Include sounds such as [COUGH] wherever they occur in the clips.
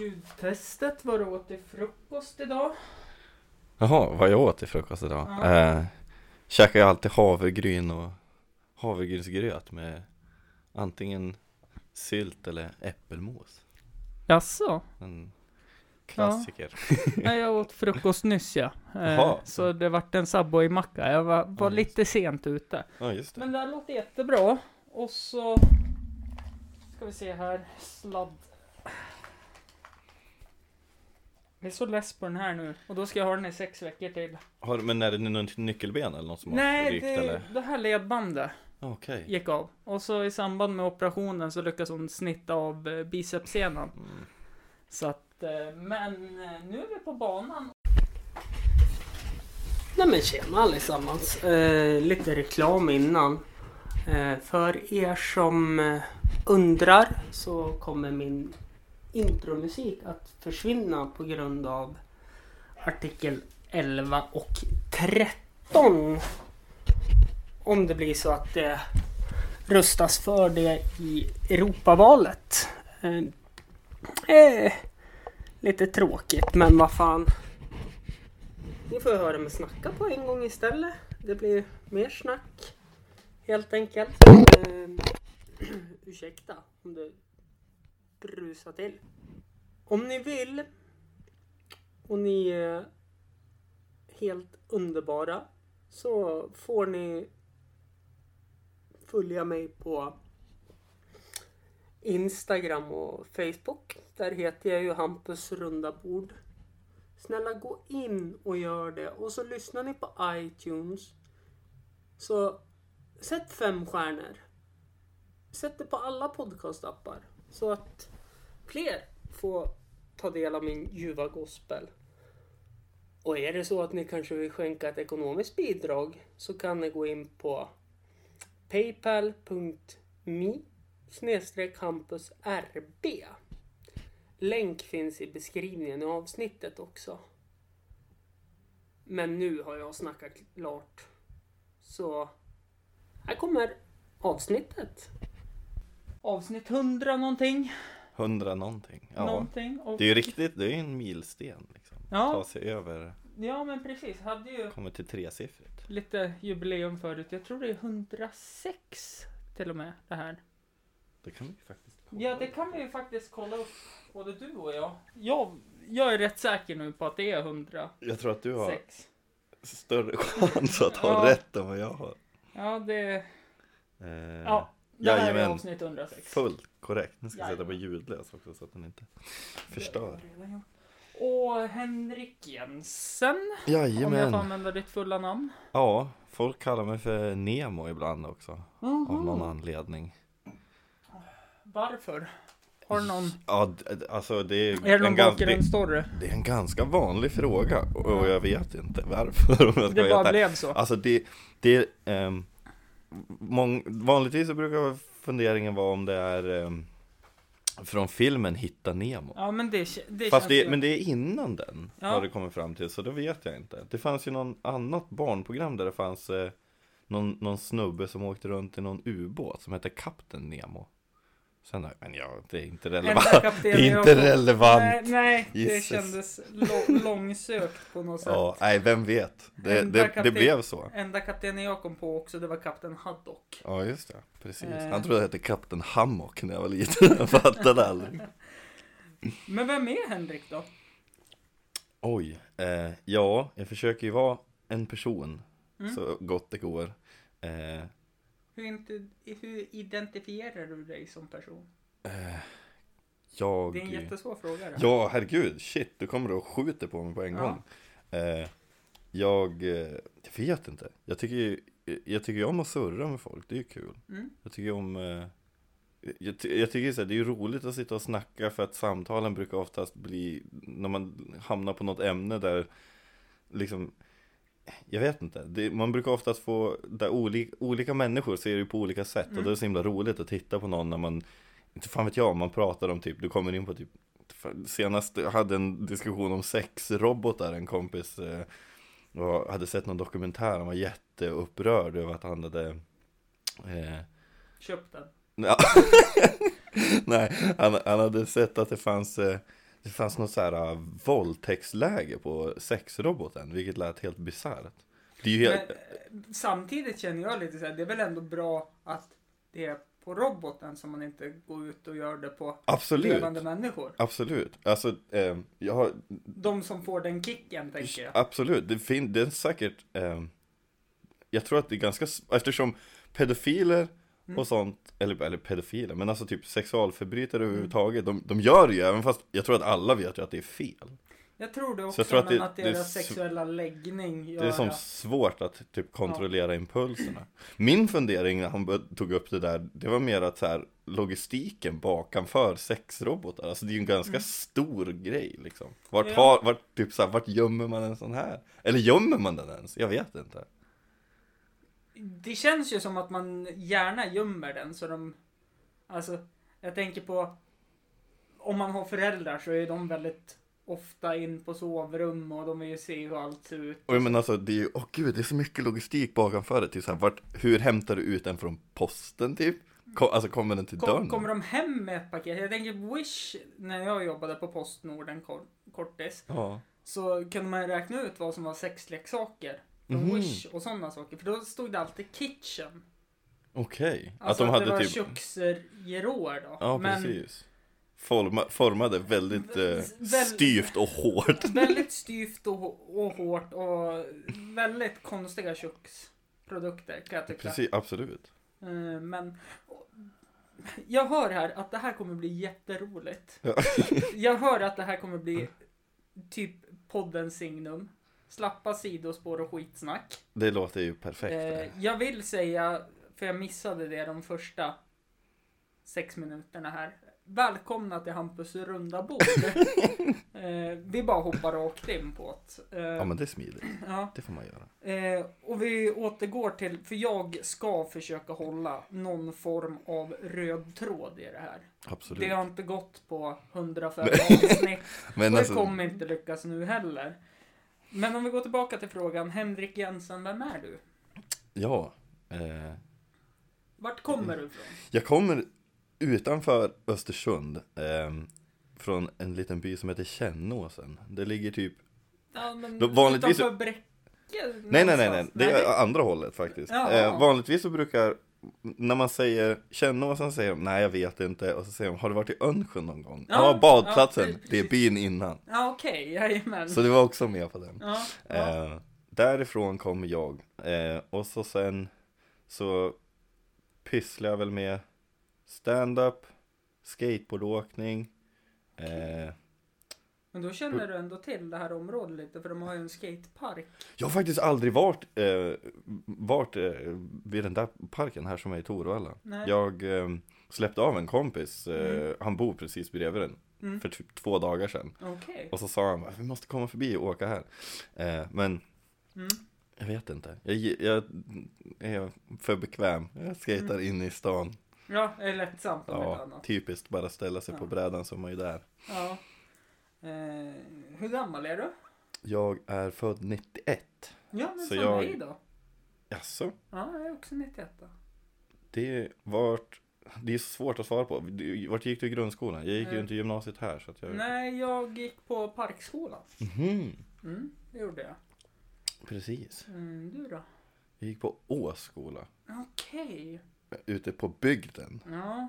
Ljudtestet, vad du åt till frukost idag? Jaha, vad jag åt till frukost idag? Ja. Eh, käkar jag alltid havregryn och havregrynsgröt med antingen sylt eller äppelmos. Jaså? En klassiker. [LAUGHS] Nej, jag åt frukost nyss ja. Eh, så det vart en Subway-macka. Jag var, var Ja, lite sent ute. Ja, just det. Men det här låter jättebra. Och så ska vi se här. Sladd. Jag är så less på den här nu. Och då ska jag ha den i sex veckor till. Har, men är det något nyckelben eller något som har Nej, rykt det, eller? det här ledbandet Okej. gick av. Och så i samband med operationen så lyckas hon snitta av eh, bicepssenan. Mm. Så att, eh, men eh, nu är vi på banan. Nej men tjena allesammans. Eh, lite reklam innan. Eh, för er som eh, undrar så kommer min intromusik att försvinna på grund av artikel 11 och 13. Om det blir så att det röstas för det i Europavalet. Eh, eh, lite tråkigt men vad fan. Ni får höra mig snacka på en gång istället. Det blir mer snack. Helt enkelt. Eh, [CLEARS THROAT] ursäkta om det brusa till. Om ni vill och ni är helt underbara så får ni följa mig på Instagram och Facebook. Där heter jag ju Hampus runda bord. Snälla gå in och gör det. Och så lyssnar ni på iTunes. Så sätt fem stjärnor. Sätt det på alla podcastappar. Så att fler får ta del av min ljuva gospel. Och är det så att ni kanske vill skänka ett ekonomiskt bidrag så kan ni gå in på paypal.me snedstreck campus rb. Länk finns i beskrivningen i avsnittet också. Men nu har jag snackat klart. Så här kommer avsnittet. Avsnitt 100 någonting. Hundra någonting. Ja. någonting. Och, Det är ju riktigt, det är ju en milsten liksom. Ja. Ta sig över, ja men precis. Hade ju kommer till tresiffrigt. lite jubileum förut. Jag tror det är 106 till och med det här. Det kan vi ju faktiskt kolla. Ja, det kan vi ju faktiskt kolla upp, både du och jag. Jag, jag är rätt säker nu på att det är 106. Jag tror att du har större chans att ha Ja. rätt än vad jag har. Ja, det... Eh, Ja, det här är jajamän. avsnitt 106. Fullt korrekt. Nu ska jag sätta på ljudlös också så att den inte förstör. Och Henrik Jensen, om jag får Jajamän. använda ditt fulla namn. Ja, folk kallar mig för Nemo ibland också. Av någon anledning. Varför? Har du någon... Ja, d- d- alltså det är, Är det någon gans- det, bakgrundsstory? det är en ganska vanlig fråga och jag vet inte varför om jag ska Det bara blev så. Alltså det, det um, mång, vanligtvis så brukar funderingen vara om det är ehm, från filmen Hitta Nemo. Ja, men det, det Fast det, men det är innan den Ja. har det kommit fram till, så då vet jag inte. Det fanns ju någon annat barnprogram där det fanns eh, någon, någon snubbe som åkte runt i någon ubåt som hette Kapten Nemo. Sen, men ja, det är inte relevant. Det är jag inte relevant. Nej, nej det kändes långsökt på något sätt. Ja, nej, vem vet. Det, det, det kapten- blev så. Enda kaptenen jag kom på också, det var kapten Haddock. Ja, just det. Precis. Eh. Han trodde det hette Kapten Hammock när jag var liten. Jag fattade aldrig. [LAUGHS] Men vem är Henrik då? Oj. Eh, ja, jag försöker ju vara en person Mm. så gott det går. Eh, Hur, inte, hur identifierar du dig som person? jag... Det är en jättesvår fråga. det. Ja, herregud. Shit, du kommer och skjuter på mig på en Ja. gång. Eh, jag, eh, jag vet inte. Jag tycker jag tycker om att surra med folk. Det är ju kul. Mm. Jag tycker om... Eh, jag, jag tycker så här, det är roligt att sitta och snacka för att samtalen brukar oftast bli när man hamnar på något ämne där liksom jag vet inte, det, man brukar oftast få, där olika, olika människor ser det på olika sätt och Mm. det är så himla roligt att titta på någon när man, inte fan vet jag, man pratar om typ, du kommer in på typ Senast jag hade en diskussion om sexrobotar, en kompis eh, och hade sett någon dokumentär, han var jätteupprörd över att han hade eh, Köp den. Ja. [LAUGHS] Nej, han, han hade sett att det fanns eh, Det fanns något så här uh, våldtäktsläge på sexroboten, vilket lät helt bisarrt. Det är ju helt... Men, eh, samtidigt känner jag lite så här, det är väl ändå bra att det är på roboten som man inte går ut och gör det på Absolut. levande människor. Absolut. Alltså, eh, jag har... De som får den kicken, tänker jag. Absolut. Det, fin- det är säkert... Eh, jag tror att det är ganska... Eftersom pedofiler Mm. och sånt, eller, eller pedofiler, men alltså typ sexualförbrytare Mm. överhuvudtaget, de, de gör det ju, även fast jag tror att alla vet ju att det är fel. Jag tror det också, tror att men det- att deras sexuella läggning gör Det är som svårt att typ kontrollera impulserna. Min fundering när han tog upp det där, det var mer att så här, logistiken bakanför sexrobotar, alltså det är ju en ganska stor grej liksom. Vart, Mm. Ja. har, vart, typ så här, vart gömmer man en sån här? Eller gömmer man den ens? Jag vet inte. Det känns ju som att man gärna gömmer den så de... Alltså, jag tänker på... Om man har föräldrar så är de väldigt ofta in på sovrum och de vill ju se hur allt ser ut. Och men alltså det är ju, åh gud, det är så mycket logistik bakanför det, typ så här, vart, hur hämtar du ut den från posten typ? Kom, alltså kommer den till dörren? Kom, kommer de hem med ett paket? Jag tänker Wish, när jag jobbade på Postnord en kor- kortis, Ja. så kunde man räkna ut vad som var sexleksaker. Mhm. Wish och sådana saker. För då stod det alltid kitchen. Okej, Alltså att de det hade var typ köksgeråer då. Ja, Men precis. Forma, formade väldigt eh, Väl- styvt och hårt. [LAUGHS] väldigt styvt och, och hårt och väldigt konstiga köksprodukter kan jag tycka. Precis, absolut. Eh, Men jag hör här att det här kommer bli jätteroligt. Ja. [LAUGHS] Jag hör att det här kommer bli typ poddens signum. Slappa sidospår och skitsnack. Det låter ju perfekt. Eh, jag vill säga, för jag missade det de första sex minuterna här. Välkomna till Hampus runda bord. [LAUGHS] eh, vi bara hoppar rakt in på det. Eh, Ja men det är smidigt. ja. Det får man göra. Eh, och vi återgår till, för jag ska försöka hålla någon form av röd tråd i det här. Absolut. Det har inte gått på 105 [LAUGHS] avsnitt Men och det alltså, kommer inte lyckas nu heller. Men om vi går tillbaka till frågan, Henrik Jensen, vem är du? ja. Eh, Vart kommer du ifrån? jag kommer utanför Östersund. Eh, från en liten by som heter Kännåsen. Det ligger typ Ja, men vanligtvis- utanför Bräcke? Nej nej nej, nej. det är andra hållet faktiskt. Jaha. Eh, vanligtvis så brukar, när man säger Kännåsen säger de nej jag vet inte och så säger de har du varit i Önsjön någon gång? Ja, Ja, badplatsen, ja, det är byn innan. Ja, okej, jajamän. Så det var också med på den. Ja. Eh, därifrån kommer jag. Eh, och så sen så pysslar jag väl med stand-up, skateboardåkning. Eh, Men då känner du ändå till det här området lite, för de har ju en skatepark. jag har faktiskt aldrig varit, eh, varit eh, vid den där parken här som är i Torvalla. Nej. Jag eh, släppte av en kompis, eh, Mm. han bor precis bredvid den. Mm. För typ två dagar sedan. Okej. Och så sa han, vi måste komma förbi och åka här. Eh, men Mm. Jag vet inte. Jag, jag är för bekväm. Jag skater Mm. in i stan. Ja, det är lättsamt om Ja, typiskt bara ställa sig på Ja. brädan så är man ju där. Ja. Eh, hur gammal är du? Jag är född 91. Ja, men Så som jag- mig då. Jaså? Ja, jag är också 91 då. Det vart... Det är svårt att svara på. Vart gick du i grundskolan? Jag gick ju Eh. inte i gymnasiet här så att jag... Nej, jag gick på Parkskolan. Mhm, Mm, det gjorde jag. precis. Mm, du då? Jag gick på Åskola. Okej. Ute på bygden. Ja,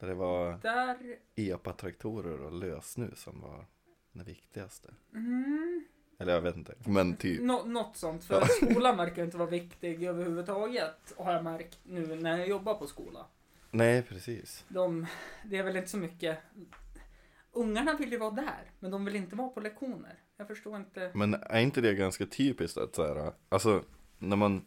Där det var där... epatraktorer och lösnus som var det viktigaste. Mm, Eller jag vet inte. Men typ. nå- något sånt. För [LAUGHS] skolan verkar inte vara viktig överhuvudtaget. Har jag märkt nu när jag jobbar på skola. Nej, precis. De, det är väl inte så mycket... Ungarna vill ju vara där, men de vill inte vara på lektioner. Jag förstår inte. Men är inte det ganska typiskt att så här, alltså när man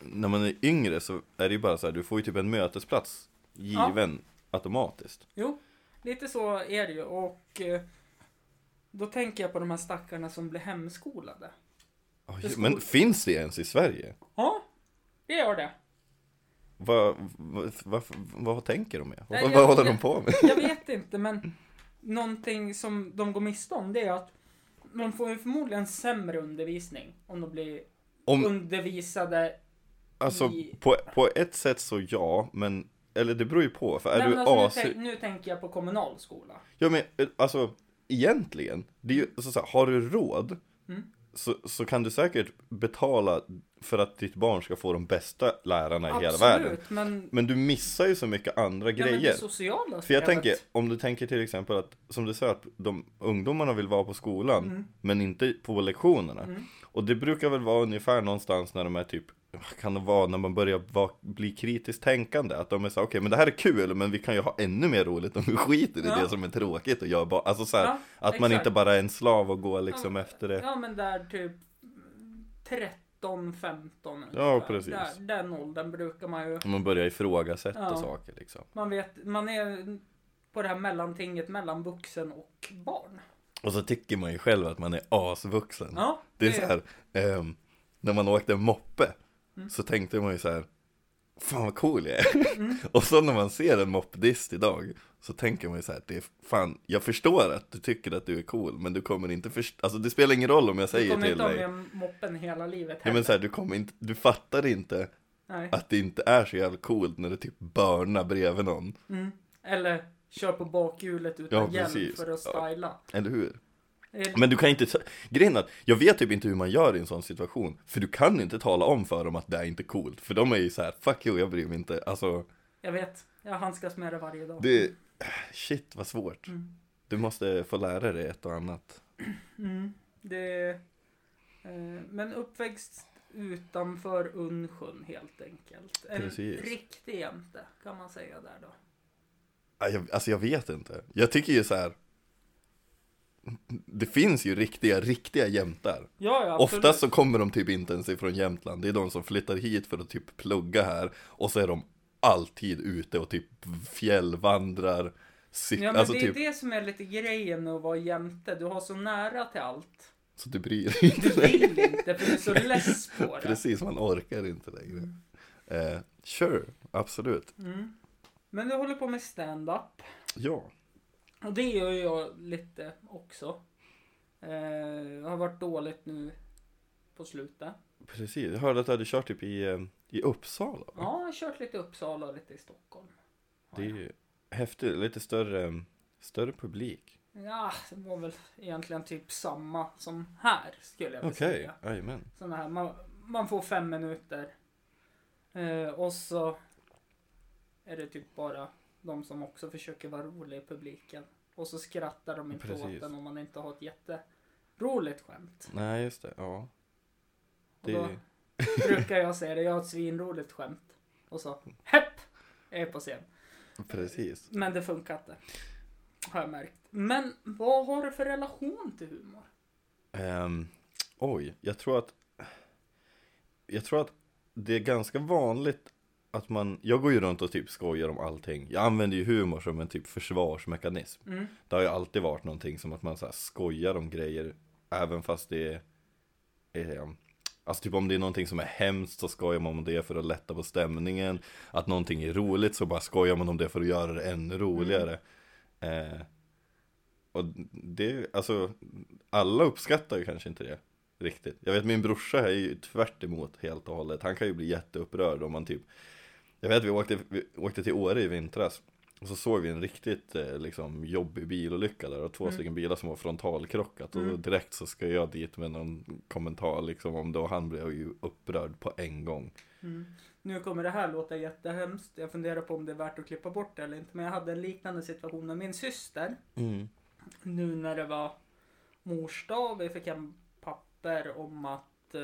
när man är yngre så är det ju bara så här, du får ju typ en mötesplats given automatiskt. Jo, lite så är det ju. Och eh, då tänker jag på de här stackarna som blir hemskolade. Skol- men finns det ens i Sverige? Ja, det gör det. Vad, vad, vad, vad tänker de med? Nej, Vad, jag- håller de på med? Jag vet inte, men någonting som de går miste om det är att de får ju förmodligen sämre undervisning om de blir Om, undervisade alltså i- på, på ett sätt så ja, men eller det beror ju på, för är Nej, du men alltså, nu, tänk, nu tänker jag på kommunal skola. Ja men eh, alltså, egentligen, det är ju, alltså, så här, har du råd Mm. så, så kan du säkert betala för att ditt barn ska få de bästa lärarna i hela världen. men, Men du missar ju så mycket andra ja, men grejer. det sociala För jag tänker, om du tänker till exempel att, som du säger, att de ungdomarna vill vara på skolan, Mm. men inte på lektionerna. Mm. Och det brukar väl vara ungefär någonstans när de är typ, kan det vara när man börjar vara, bli kritiskt tänkande? Att de är så okej men det här är kul, men vi kan ju ha ännu mer roligt om vi skiter i Ja. det som är tråkigt och gör bara, alltså så här, Ja, att man inte bara är en slav och går liksom Ja, efter det. Ja men där typ 13, 15 Ja, precis. Där, den åldern brukar man ju, Man börjar ifrågasätta Ja. saker liksom. man vet, man är på det här mellantinget mellan vuxen och barn. Och så tycker man ju själv att man är asvuxen. Ja, Det är så här, ehm, när man åkte moppe Mm. så tänkte man ju så här, fan vad cool jag är. Mm. [LAUGHS] och så när man ser en moppedist idag så tänker man ju så här, det är fan, jag förstår att du tycker att du är cool, men du kommer inte förstå, alltså det spelar ingen roll om jag Du säger kommer till inte ha dig, med moppen hela livet ja, men så här, du kommer inte, du fattar inte Nej. att det inte är så jävla coolt när du typ börnar bredvid någon, Mm. Eller kör på bakhjulet utan Ja, hjälm för att Ja. styla. eller hur? Men du kan inte, grejen att jag vet typ inte hur man gör i en sån situation För du kan inte tala om för dem att det är inte coolt För de är ju så här, fuck you, jag bryr mig inte Alltså, Jag vet, jag handskas med det varje dag. det, shit vad svårt Mm. Du måste få lära dig ett och annat Mm. Det, eh, men uppväxt utanför Unnsjön helt enkelt. En Precis. riktig jämte kan man säga där då. Jag, Alltså jag vet inte Jag tycker ju så här. Det finns ju riktiga, riktiga jämtar Ja, ja. Oftast så kommer de typ inte ens ifrån Jämtland Det är de som flyttar hit för att typ plugga här Och så är de alltid ute och typ fjällvandrar Ja men alltså det typ, är det som är lite grejen med att vara jämte. Du har så nära till allt. så du bryr dig inte Du vill inte för du är så less på det. Precis, man orkar inte längre. Eh, sure, absolut. Mm. Men du håller på med stand-up. Ja, Och det gör jag lite också. Eh, har varit dåligt nu på slutet. precis. Jag hörde att du hade kört typ i, eh, i Uppsala. va? Ja, jag har kört lite i Uppsala och lite i Stockholm. Det är ju häftigt, lite större, större publik. Ja, det var väl egentligen typ samma som här skulle jag vilja Okej, säga. jajamän. Såna här, man, man får fem minuter. Eh, och så är det typ bara de som också försöker vara roliga i publiken. Och så skrattar de inte Precis. åt den om man inte har ett jätteroligt skämt. Nej, just det, ja. Och då Det, brukar jag säga det, jag har ett svinroligt skämt. Och så, hepp! Jag är på scen. precis. Men det funkar inte. Har jag märkt. Men vad har du för relation till humor? Ehm, oj, jag tror att Jag tror att det är ganska vanligt att man Jag går ju runt och typ skojar om allting. Jag använder ju humor som en typ försvarsmekanism. Mm. Det har ju alltid varit någonting som att man så skojar om grejer Även fast det är, är Alltså typ om det är någonting som är hemskt så skojar man om det för att lätta på stämningen. Att någonting är roligt så bara skojar man om det för att göra det ännu roligare. Eh, Och det, alltså Alla uppskattar ju kanske inte det Riktigt. Jag vet min brorsa är ju tvärt emot helt och hållet. Han kan ju bli jätteupprörd om man typ Jag vet vi åkte, vi åkte till Åre i vintras och så såg vi en riktigt eh, liksom, jobbig bilolycka där och två Mm. stycken bilar som var frontalkrockat och Mm. direkt så ska jag dit med någon kommentar liksom om det och han blev ju upprörd på en gång. Mm. Nu kommer det här låta jättehemskt. Jag funderar på om det är värt att klippa bort det eller inte. Men jag hade en liknande situation med min syster. Nu när det var mors dag. Vi fick en papper om att eh,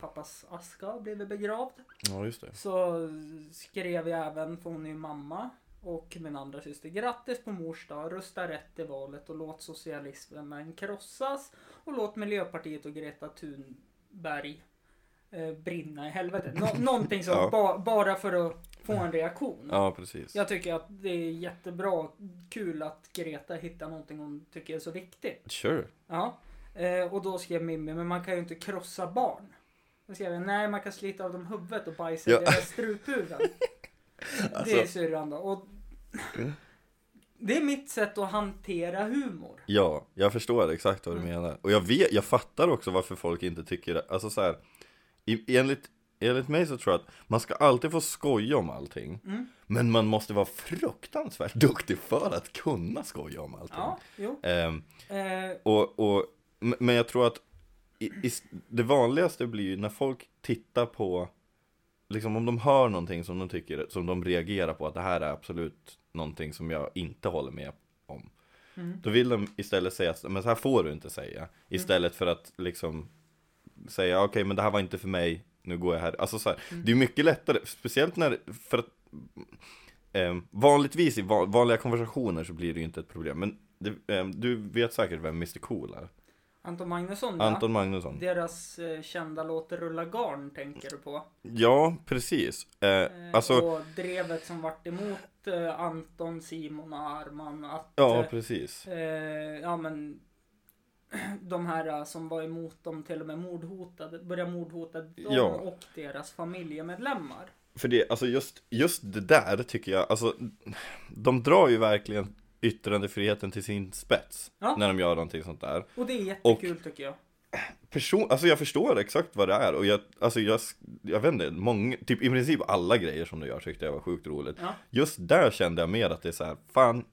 pappas aska blivit begravd. Ja just det. Så skrev jag även, för hon är ju mamma. Och min andra syster. Grattis på mors dag. Rösta rätt i valet och låt socialismen krossas. Och låt Miljöpartiet och Greta Thunberg eh, brinna i helvete. Nå- [LAUGHS] någonting som Ja. ba- bara för att få en reaktion. Ja precis. Jag tycker att det är jättebra, kul att Greta hittar någonting hon tycker är så viktigt. Sure. Ja. Eh, och då skrev Mimmi, men man kan ju inte krossa barn. Då skrev jag, nej man kan slita av dem huvudet och bajsa Ja. i deras struphuvuden. [LAUGHS] Det är Alltså- syrran då. Och det är mitt sätt att hantera humor. Ja, jag förstår exakt vad du Mm. menar. Och jag vet, jag fattar också varför folk inte tycker det. Alltså så här, enligt, enligt mig så tror jag att man ska alltid få skoja om allting. Mm. Men man måste vara fruktansvärt [LAUGHS] duktig för att kunna skoja om allting. Ja, jo. Ehm, Eh, och, och, men jag tror att i, i, det vanligaste blir ju när folk tittar på Liksom om de hör någonting som de tycker, som de reagerar på att det här är absolut någonting som jag inte håller med om. Mm. Då vill de istället säga, men så här får du inte säga. Istället för att liksom säga, okej men det här var inte för mig, nu går jag här. Alltså så här, det är mycket lättare, speciellt när, för att eh, Vanligtvis i va- vanliga konversationer så blir det ju inte ett problem. Men det, eh, du vet säkert vem Mr Cool är? Anton Magnusson. Anton Magnusson Deras eh, kända låt Rulla Garn tänker du på. Ja, precis eh, Eh, Alltså, Och drevet som vart emot eh, Anton, Simon och Arman. Att, ja eh, precis eh, ja men [CLEARS THROAT] de här som var emot dem till och med mordhotade, började mordhota dem Ja. och deras familjemedlemmar. För det, alltså just, just det där tycker jag, alltså De drar ju verkligen yttrandefriheten till sin spets Ja. När de gör någonting sånt där Och det är jättekul tycker jag. person, alltså jag förstår exakt vad det är och jag, alltså jag, jag vet inte, många, typ i princip alla grejer som du gör tyckte jag var sjukt roligt Ja. Just där kände jag mer att det är så här, fan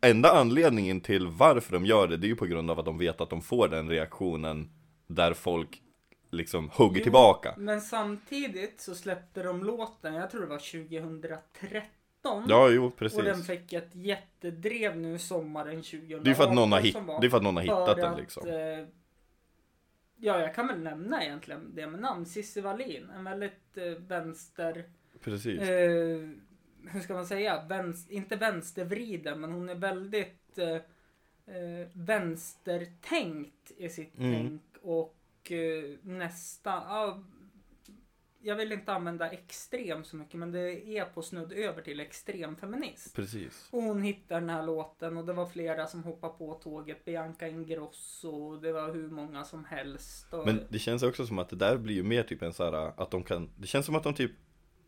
Enda anledningen till varför de gör det, det är ju på grund av att de vet att de får den reaktionen Där folk liksom hugger Jo, tillbaka Men samtidigt så släppte de låten, jag tror det var 2013. Ja, jo och den precis fick ett jättedrev nu sommaren 2018. Det är för att någon har, hit, det är för att någon har hittat den att, liksom eh, Ja, jag kan väl nämna egentligen det med namn. Cissi Wallin, en väldigt eh, vänster... Precis Eh, hur ska man säga? Vänst, inte vänstervriden, men hon är väldigt eh, eh, vänstertänkt i sitt Mm. tänk och eh, nästa... Ja, jag vill inte använda extrem så mycket, men det är på snudd över till extrem feminism. Precis Och hon hittade den här låten och det var flera som hoppade på tåget. Bianca Ingrosso och det var hur många som helst. Och... Men det känns också som att det där blir ju mer typ en så här att de kan Det känns som att de typ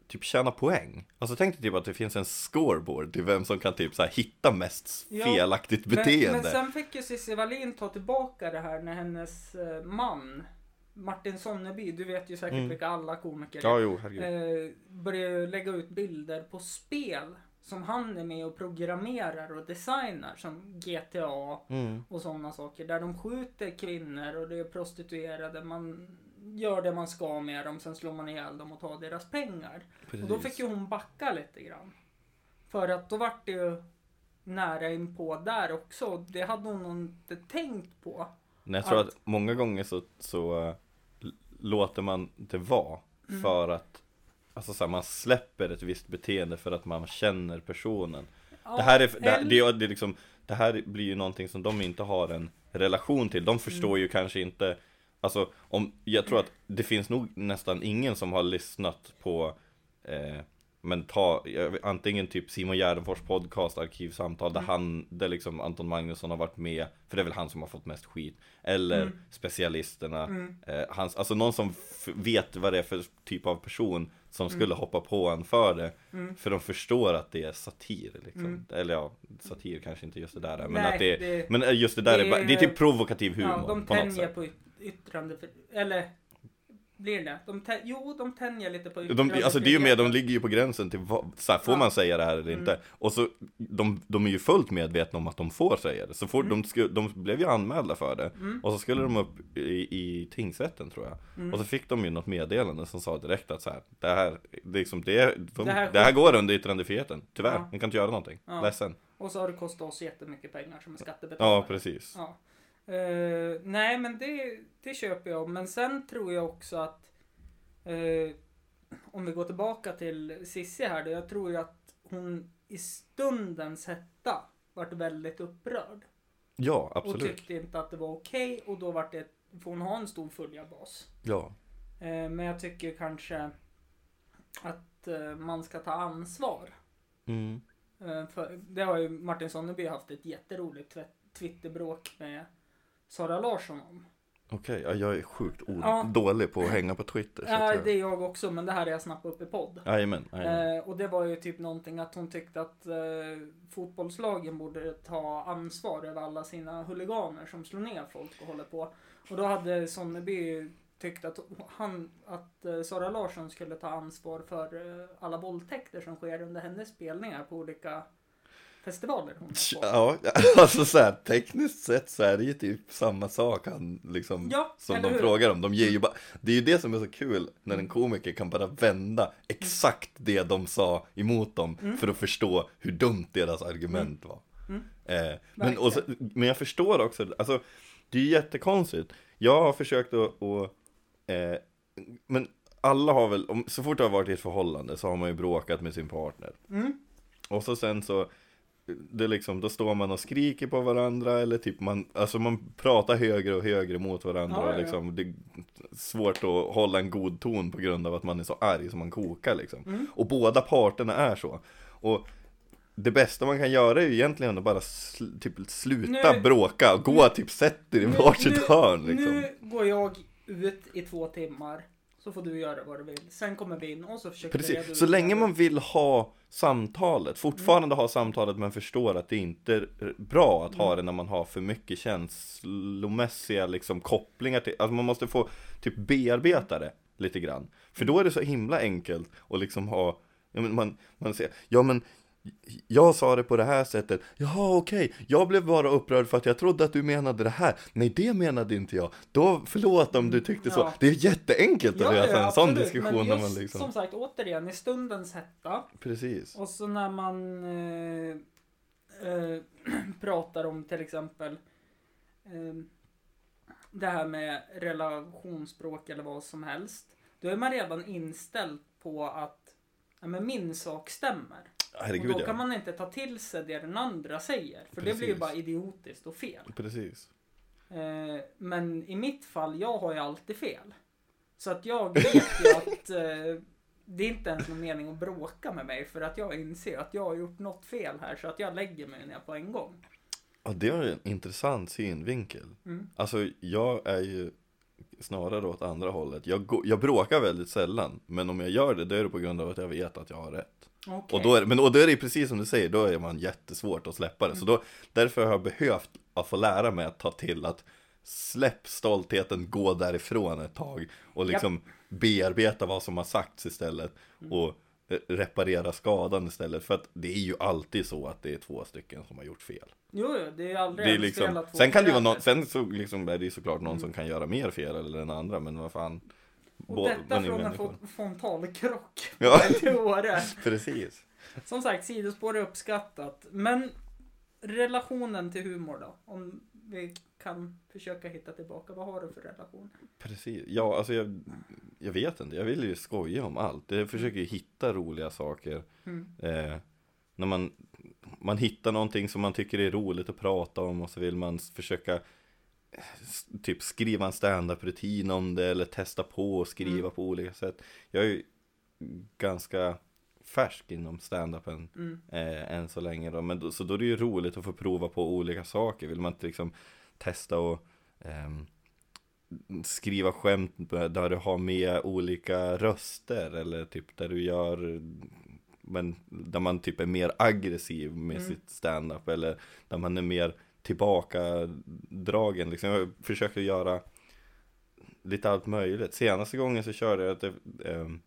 Typ tjänar poäng Alltså tänk dig typ att det finns en scoreboard till vem som kan typ så hitta mest Ja, felaktigt men, beteende men sen fick ju Cissi Wallin ta tillbaka det här när hennes eh, man Martin Sonneby, du vet ju säkert Mm. vilka alla komiker Ja är, jo herregud eh, började lägga ut bilder på spel som han är med och programmerar och designar som GTA mm. och sådana saker. Där de skjuter kvinnor och det är prostituerade. Man gör det man ska med dem, sen slår man ihjäl dem och tar deras pengar. Och då fick ju hon backa lite grann. För att då vart det ju nära inpå där också. Det hade hon inte tänkt på. Nej, jag tror att- att många gånger så, så l- låter man det vara Mm. för att Alltså så här, man släpper ett visst beteende för att man känner personen Ja, Det här är, det, här- det, är- det, liksom, det här blir ju någonting som de inte har en relation till De förstår Mm. ju kanske inte Alltså om, jag tror att det finns nog nästan ingen som har lyssnat på eh, Men ta, antingen typ Simon Gärdenfors podcast, Arkivsamtal Där Mm. han, där liksom Anton Magnusson har varit med För det är väl han som har fått mest skit Eller Mm. Specialisterna Mm. eh, hans, Alltså någon som vet vad det är för typ av person Som Mm. skulle hoppa på en för det Mm. För de förstår att det är satir liksom. Eller ja, satir kanske inte just det där är Men Nej, att det är, det- men just det där det är, är- det är typ provokativ humor Ja, de på något sätt på yt- yttrande... Eller blir det? De jo, de tänjer lite på de, alltså det är ju med, de ligger ju på gränsen till vad, så här, får Ja. man säga det här eller inte? Mm. Och så, de, de är ju fullt medvetna om att de får säga det Så får, Mm. de, sku, de blev ju anmälda för det Mm. Och så skulle de upp i, i tingsrätten tror jag Mm. Och så fick de ju något meddelande som sa direkt att så här, det här, det, liksom, det, de, Det här det här går under yttrandefriheten Tyvärr, Ja. ni kan inte göra någonting, Ja. ledsen Och så har det kostat oss jättemycket pengar som är skattebetalare. Ja, precis Ja. Eh, nej, men det, det köper jag. Men sen tror jag också att eh, om vi går tillbaka till Sissi här då. Jag tror ju att hon i stundens hetta vart väldigt upprörd. Ja, Och absolut tyckte inte att det var okej och då vart det, får hon ha en stor följarbas. Ja, Eh, men jag tycker kanske att man ska ta ansvar. mm. För det har ju Martin Sonneby haft ett jätteroligt Twitterbråk med Sara Larsson om. Okej, ja, jag är sjukt Ja. dålig på att hänga på Twitter Ja, att det jag... är jag också, men det här är jag snappat upp i podd. Jajamän. Eh, och det var ju typ någonting att hon tyckte att eh, fotbollslagen borde ta ansvar över alla sina huliganer som slår ner folk och håller på. Och då hade Sonneby tyckte att, han, att eh, Sara Larsson skulle ta ansvar för eh, alla våldtäkter som sker under hennes spelningar på olika festivaler hon är på. Ja, [LAUGHS] alltså så här, tekniskt sett så är det ju typ samma sak han liksom Ja, som de hur? frågar om. De ger ju bara, det är ju det som är så kul när en komiker kan bara vända exakt det de sa emot dem Mm. för att förstå hur dumt deras argument var. Mm. Eh, men, och men jag förstår också, alltså det är ju jättekonstigt. Jag har försökt att, att eh, men alla har väl, så fort du har varit i ett förhållande så har man ju bråkat med sin partner. Mm. Och så sen så det liksom, då står man och skriker på varandra eller typ man, alltså man pratar högre och högre mot varandra Ja, ja, och ja. liksom det är svårt att hålla en god ton på grund av att man är så arg som man kokar liksom. Mm. Och båda parterna är så. Och det bästa man kan göra är ju egentligen att bara sl- typ sluta Nu- bråka och gå typ sätt er i Nu- varsitt nu- hörn liksom. Nu går jag ut i två timmar. Så får du göra vad du vill. Sen kommer vi in och så försöker vi reda Precis, ut så länge man vill ha samtalet, fortfarande ha samtalet men förstår att det inte är bra att ha det när man har för mycket känslomässiga liksom kopplingar till, alltså man måste få typ bearbeta det lite grann. För då är det så himla enkelt att liksom ha, ja men man, man säger, ja men jag sa det på det här sättet, jaha okej, jag blev bara upprörd för att jag trodde att du menade det här, nej det menade inte jag, då förlåt om du tyckte så, Ja. det är jätteenkelt att lösa en sån diskussion Men när just, man liksom, Som sagt, återigen, i stundens hetta. precis. Och så när man eh, eh, [CLEARS THROAT] pratar om till exempel eh, det här med relationsspråk eller vad som helst. Då är man redan inställd på att ja, men min sak stämmer. Herregud och då kan man inte ta till sig det den andra säger. För det blir ju Precis. bara idiotiskt och fel. Precis. Eh, men i mitt fall, jag har ju alltid fel. Så att jag vet ju [LAUGHS] att eh, det är inte ens någon mening att bråka med mig för att jag inser att jag har gjort något fel här så att jag lägger mig ner på en gång. Ja, det är en intressant synvinkel. Mm. Alltså, jag är ju snarare åt andra hållet. Jag, går, jag bråkar väldigt sällan, men om jag gör det, då är det på grund av att jag vet att jag har rätt. Okej. Och då är, men och då är det precis som du säger, då är man jättesvårt att släppa det. Så då, därför har jag behövt att få lära mig att ta till att släpp stoltheten, gå därifrån ett tag och liksom bearbeta vad som har sagts istället och eh, reparera skadan istället. För att det är ju alltid så att det är två stycken som har gjort fel. Jo, jo, det är aldrig Det är liksom, fel att två sen kan det vara någon, sen så liksom är det ju såklart någon som kan göra mer fel eller den andra, men vad fan. Och Bå- detta från en människor. frontalkrock. [LAUGHS] Ja. [LAUGHS] till Åre. Precis. Som sagt, sidospår är uppskattat. Men relationen till humor då? Om vi kan försöka hitta tillbaka. Vad har du för relation? Precis, ja alltså jag, jag vet inte, jag vill ju skoja om allt. Jag försöker ju hitta roliga saker. Mm. Eh, när man, man hittar någonting som man tycker är roligt att prata om och så vill man försöka typ skriva en stand-up-rutin om det eller testa på och skriva Mm. på olika sätt. Jag är ju ganska färsk inom stand-upen Mm. eh, än så länge då. Men då, så då är det ju roligt att få prova på olika saker. Vill man inte liksom testa och ehm, skriva skämt där du har med olika röster eller typ där du gör men där man typ är mer aggressiv med Mm. sitt stand-up eller där man är mer tillbakadragen liksom. Jag försöker göra lite allt möjligt. Senaste gången så körde jag att det, ehm,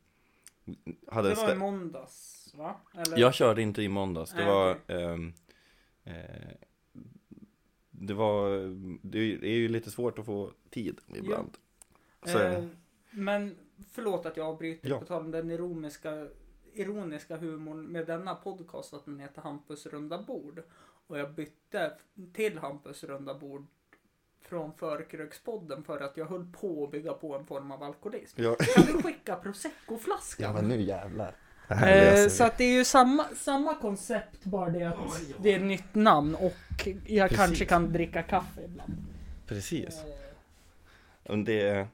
hade Det var i måndags, va? Eller? jag körde inte i måndags. Det Nej, var okej. ehm, eh, Det var Det är ju lite svårt att få tid ibland. Så, Eh, men förlåt att jag avbryter Ja. på tal om den ironiska, ironiska humorn med denna podcast att den heter Hampus runda bord. Och jag bytte till Hampus runda bord från Förkrökspodden för att jag höll på att bygga på en form av alkoholism. ja. Kan du skicka proseccoflaskan? nu jävlar. Eh, så att det är ju samma, samma koncept, bara det att det är ett nytt namn och jag Precis. kanske kan dricka kaffe ibland. Precis. Eh, Men det,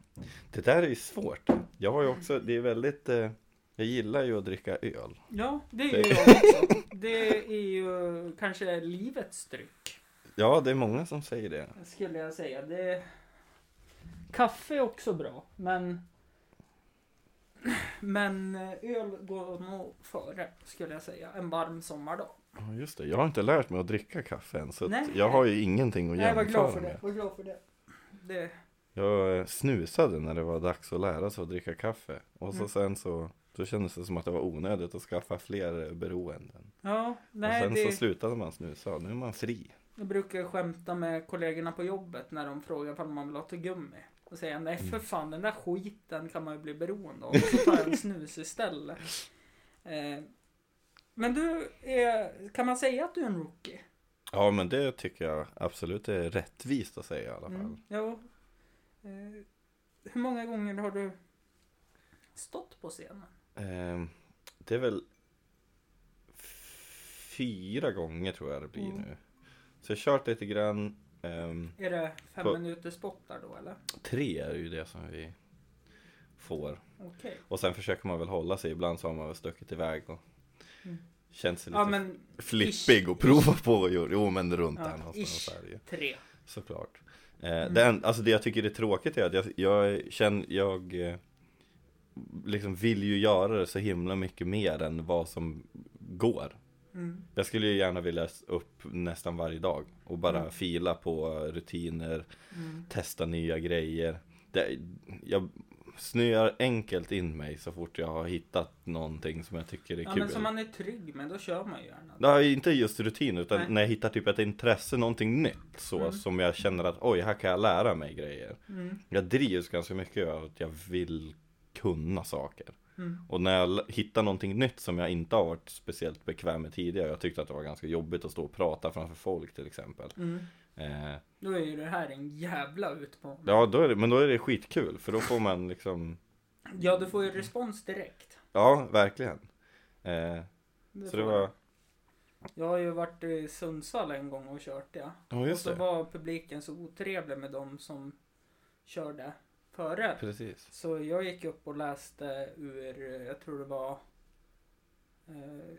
det där är ju svårt. Jag har ju också, det är väldigt eh, Jag gillar ju att dricka öl. Ja, det är Det- ju jag också. Det är ju kanske livets dryck, Ja, det är många som säger det. skulle jag säga. Det... Kaffe är också bra, men... Men eh, öl går nog före, skulle jag säga, en varm sommardag. Ja, just det. Jag har inte lärt mig att dricka kaffe än, så Nej. jag har ju ingenting att Nej, jag var jämföra glad för det. med. Var glad för det. det. Jag eh, snusade när det var dags att lära sig att dricka kaffe. Och så Mm. sen så, då kändes det som att det var onödigt att skaffa fler eh, beroenden. Ja, och nej sen det, så slutade man snusa och nu är man fri. Jag brukar skämta med kollegorna på jobbet när de frågar om man vill ha tuggummi. Och säger nej Mm. för fan den där skiten kan man ju bli beroende av. Så tar jag en snus istället. [LAUGHS] Eh, men du, är, kan man säga att du är en rookie? Ja men det tycker jag absolut är rättvist att säga i alla fall. Mm, jo. Eh, hur många gånger har du stått på scenen? Ehm, det är väl fyra gånger tror jag det blir Mm. nu. Så jag har kört lite grann. ehm, Är det fem På- minuters spottar då eller? tre är ju det som vi får. Okej. Och sen försöker man väl hålla sig. Ibland så har man väl stuckit iväg och Mm. känt sig lite Ja men flippig och prova på och gjort. Jo men runt Ja, där någonstans ish. är det ju. tre. Såklart. Eh, Mm. det, en- alltså det jag tycker är tråkigt är att jag, jag känner, jag eh, liksom vill ju göra det så himla mycket mer än vad som går. Mm. Jag skulle ju gärna vilja upp nästan varje dag och bara Mm. fila på rutiner, Mm. testa nya grejer. Det, jag snöar enkelt in mig så fort jag har hittat någonting som jag tycker är Ja kul. men som man är trygg med, då kör man ju gärna. Nej, inte just rutin utan Nej. när jag hittar typ ett intresse, någonting nytt så Mm. som jag känner att oj, här kan jag lära mig grejer. Mm. Jag drivs ganska mycket av att jag vill kunna saker. Mm. Och när jag hittar någonting nytt som jag inte har varit speciellt bekväm med tidigare, jag tyckte att det var ganska jobbigt att stå och prata framför folk till exempel. Mm. Eh, Då är ju det här en jävla utmaning. ja, då är det, men då är det skitkul för då får man liksom, Ja, du får ju respons direkt. ja, verkligen. Eh, Det så det var. Jag har ju varit i Sundsvall en gång och kört det. ja och så det. var publiken så otrevlig med de som körde före. Precis. Så jag gick upp och läste ur, jag tror det var eh,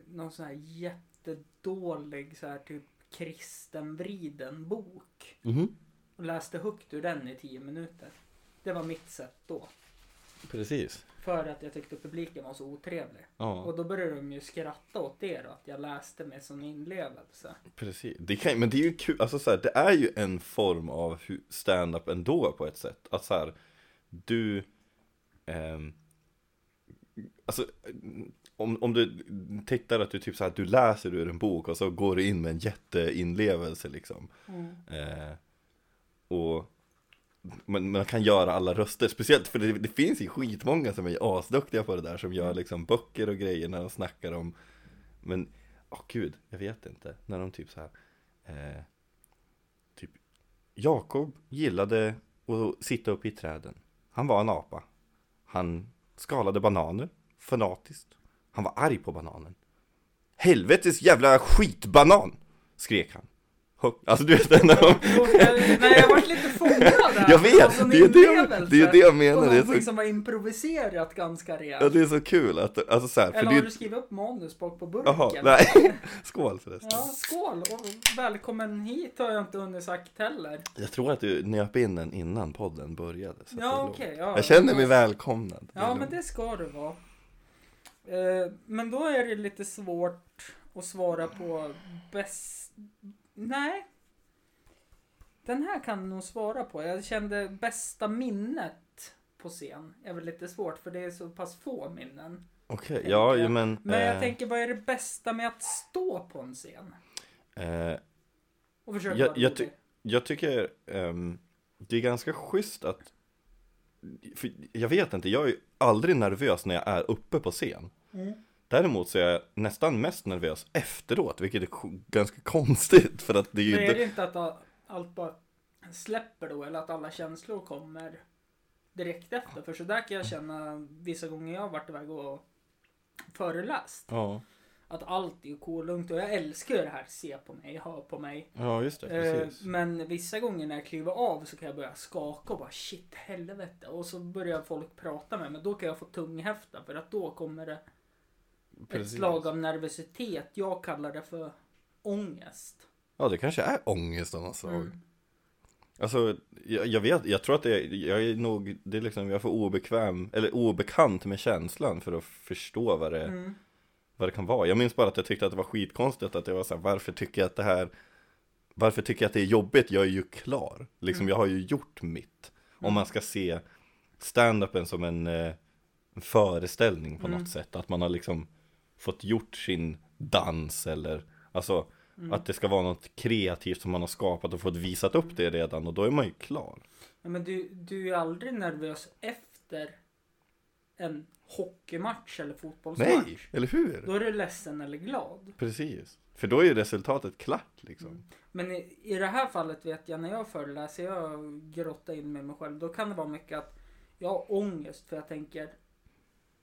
någon sån här jättedålig så här typ kristenvriden bok. Mhm. Och läste högt ur den i tio minuter. Det var mitt sätt då. Precis. För att jag tyckte publiken var så otrevlig. Ja. Och då började de ju skratta åt det då, att jag läste med sån inlevelse. Precis, det kan, men det är ju kul, alltså så här, det är ju en form av stand-up ändå på ett sätt. Att så här, du, ehm, alltså om, om du tittar att du typ så här, du läser ur en bok och så går du in med en jätteinlevelse liksom. Eh, och man, man kan göra alla röster, speciellt för det, det finns ju skitmånga som är asduktiga på det där som gör liksom böcker och grejer när de snackar om Men, åh gud, jag vet inte, när de typ så här eh, Typ Jakob gillade att sitta uppe i träden han var en apa. Han skalade bananer, fanatiskt. Han var arg på bananen. Helvetes jävla skitbanan! Skrek han. Alltså du vet den Ja, jag- Nej, jag varit lite fångad där. Jag vet, sån det är det det är det jag menar, det är så- som var improviserat ganska Ja rejält. det är så kul att, alltså så här, Eller det har är du skrivit upp manus bak på burken? Jaha, nej [LAUGHS] Skål förresten Ja, skål och välkommen hit har jag inte hunnit sagt heller. Jag tror att du nöp in den innan podden började det Ja, okej. ja. Jag känner mig välkomnad Ja, men det ska det vara. Eh, men då är det lite svårt att svara på bäst... Nej. Den här kan jag nog svara på. Jag kände bästa minnet på scen. är väl lite svårt för det är så pass få minnen. Okej, tänker ja jag. men Men jag eh, tänker, vad är det bästa med att stå på en scen? eh, Och försöka Jag- jag ty- Jag tycker ehm, det är ganska schysst att för Jag vet inte, jag är ju aldrig nervös när jag är uppe på scen Mm. Däremot så är jag nästan mest nervös efteråt, vilket är ganska [LAUGHS] konstigt för att det är ju Men är inte det inte att allt bara släpper då? Eller att alla känslor kommer direkt efter? För så där kan jag känna vissa gånger jag har varit iväg och föreläst. Ja, Att allt är kolugnt och jag älskar ju det här se på mig, ha på mig. ja just det, Eh, precis men vissa gånger när jag kliver av så kan jag börja skaka och bara shit helvete. Och så börjar folk prata med mig. Då kan jag få tunghäfta för att då kommer det ett Precis. slag av nervositet. Jag kallar det för ångest. Ja, det kanske är ångest av något slag Mm. Alltså, jag, jag vet, jag tror att det är, jag är nog, det är liksom, jag är för obekväm, eller obekant med känslan för att förstå vad det, Mm. vad det kan vara. Jag minns bara att jag tyckte att det var skitkonstigt att jag var så här, varför tycker jag att det här, varför tycker jag att det är jobbigt? Jag är ju klar, liksom Mm. jag har ju gjort mitt. Om man ska se stand-upen som en, eh, en föreställning på Mm. något sätt. Att man har liksom fått gjort sin dans eller alltså Mm. att det ska vara något kreativt som man har skapat och fått visat upp det redan och då är man ju klar. Ja, men du, du är ju aldrig nervös efter en hockeymatch eller fotbollsmatch. Nej, eller hur? Då är du ledsen eller glad. Precis. För då är ju resultatet klart liksom. Men i, i det här fallet vet jag när jag föreläser, jag grottar in med mig själv. Då kan det vara mycket att jag har ångest för jag tänker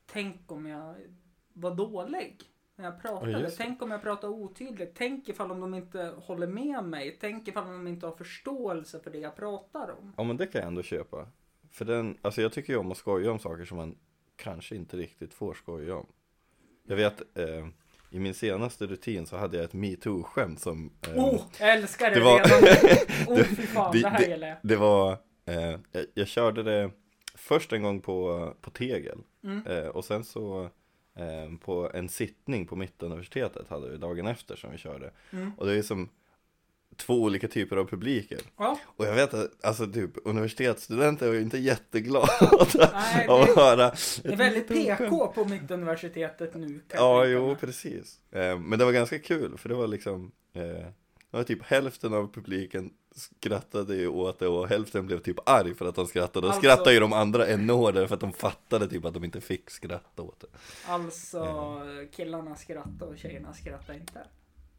Tänk om jag var dålig när jag pratade. Det. tänk om jag pratar otydligt. Tänk ifall om de inte håller med mig. Tänk ifall de inte har förståelse för det jag pratar om. Ja men det kan jag ändå köpa. För den, alltså jag tycker ju om att skoja om saker som man kanske inte riktigt får skoja om. Jag vet, eh, i min senaste rutin så hade jag ett metoo-skämt som eh, Oh, jag älskar det, det var- redan. [LAUGHS] Oh, fy fan, det- det, här det- gillar jag. Det var, eh, jag, jag körde det först en gång på, på Tegel Mm. eh, och sen så eh, på en sittning på Mittuniversitetet hade vi dagen efter som vi körde. Mm. Och det är som två olika typer av publiker. Ja, Och jag vet att, alltså typ universitetsstudenter var ju inte jätteglada [LAUGHS] Nej, av att höra det är väldigt PK på Mittuniversitetet nu. Ja, jo precis. Eh, men det var ganska kul för det var liksom eh, Det var typ hälften av publiken skrattade ju åt det och hälften blev typ arg för att de skrattade. Och Alltså- skrattade ju de andra ännu hårdare för att de fattade typ att de inte fick skratta åt det. Alltså, killarna skrattar och tjejerna skrattar inte.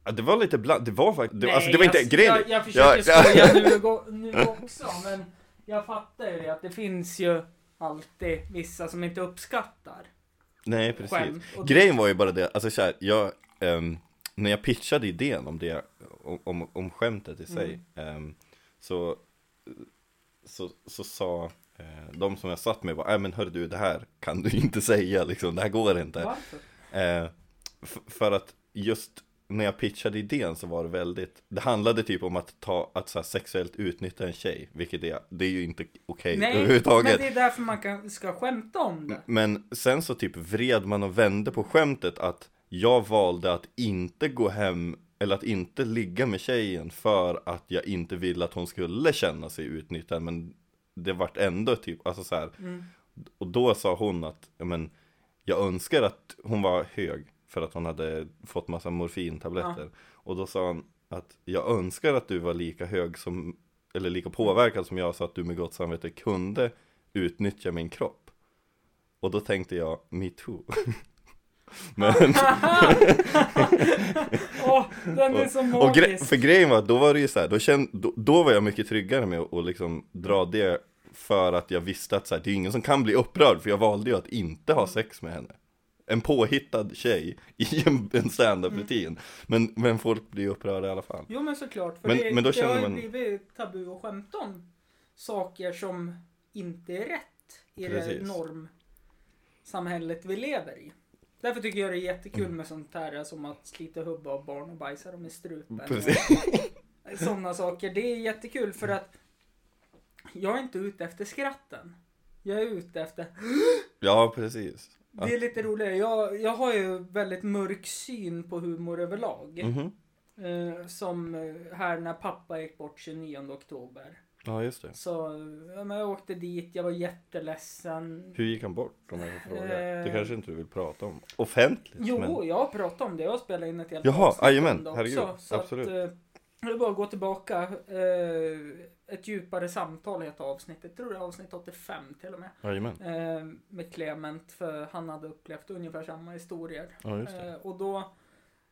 Ja, det var lite bland, det var faktiskt, det, Nej, alltså det var inte jag, grejen. Jag, jag försöker Ja, ja. skoja nu, gå- [LAUGHS] nu också, men jag fattar ju det att det finns ju alltid vissa som inte uppskattar Nej, precis. Grejen var ju bara det, alltså så här, jag, ehm, när jag pitchade idén om det, om, om, skämtet i sig, ehm, så, så, så sa eh, de som jag satt med, bara, nej men hör du, det här kan du [LAUGHS] inte säga, liksom, det här går inte. Varför? Eh, för att just när jag pitchade idén så var det väldigt, det handlade typ om att ta, att så sexuellt utnyttja en tjej, vilket är, det är ju inte okej Nej, överhuvudtaget. men det är därför man kan, ska skämta om det. Men sen så typ vred man och vände på skämtet att jag valde att inte gå hem eller att inte ligga med tjejen för att jag inte ville att hon skulle känna sig utnyttjad men det vart ändå typ, alltså så här, Mm. och då sa hon att, ja men jag önskar att hon var hög för att hon hade fått massa morfintabletter. Och då sa hon att jag önskar att du var lika hög som eller lika påverkad som jag så att du med gott samvete kunde utnyttja min kropp. Och då tänkte jag, me too [LAUGHS] Men, [LAUGHS] Åh, den är så och gre- magisk. för grejen var att då var det ju så här, då, känd, då, då var jag mycket tryggare med att liksom dra det För att jag visste att så här, det är ingen som kan bli upprörd för jag valde ju att inte ha sex med henne En påhittad tjej i en, en stand-up rutin men, men folk blir upprörda i alla fall Jo men såklart, för Men- det, men då det har ju man- blivit tabu att skämta om saker som inte är rätt i det Precis. normsamhället vi lever i. Därför tycker jag det är jättekul Mm. med sånt här som att slita hubba av barn och bajsa dem i strupen. Precis. [LAUGHS] Sådana saker. Det är jättekul för att jag är inte ute efter skratten. Jag är ute efter [GASPS] Ja precis Det är lite roligare. Jag, jag har ju väldigt mörk syn på humor överlag. Mhm. Eh, som eh, här när pappa gick bort 29 oktober. Ja just det Så men jag åkte dit, jag var jätteledsen. Hur gick han bort om jag får fråga? Det Eh. kanske inte du vill prata om offentligt Jo, men... jag har pratat om det. Jag spelat in ett helt Jaha, jajamän, det herregud, Så absolut. Att, eh, det är bara att gå tillbaka. Eh, ett djupare samtal heter avsnittet. Jag tror det är avsnitt 85 till och med. Jajamän, Eh, med Clement, för han hade upplevt ungefär samma historier. ja just det Eh, och då,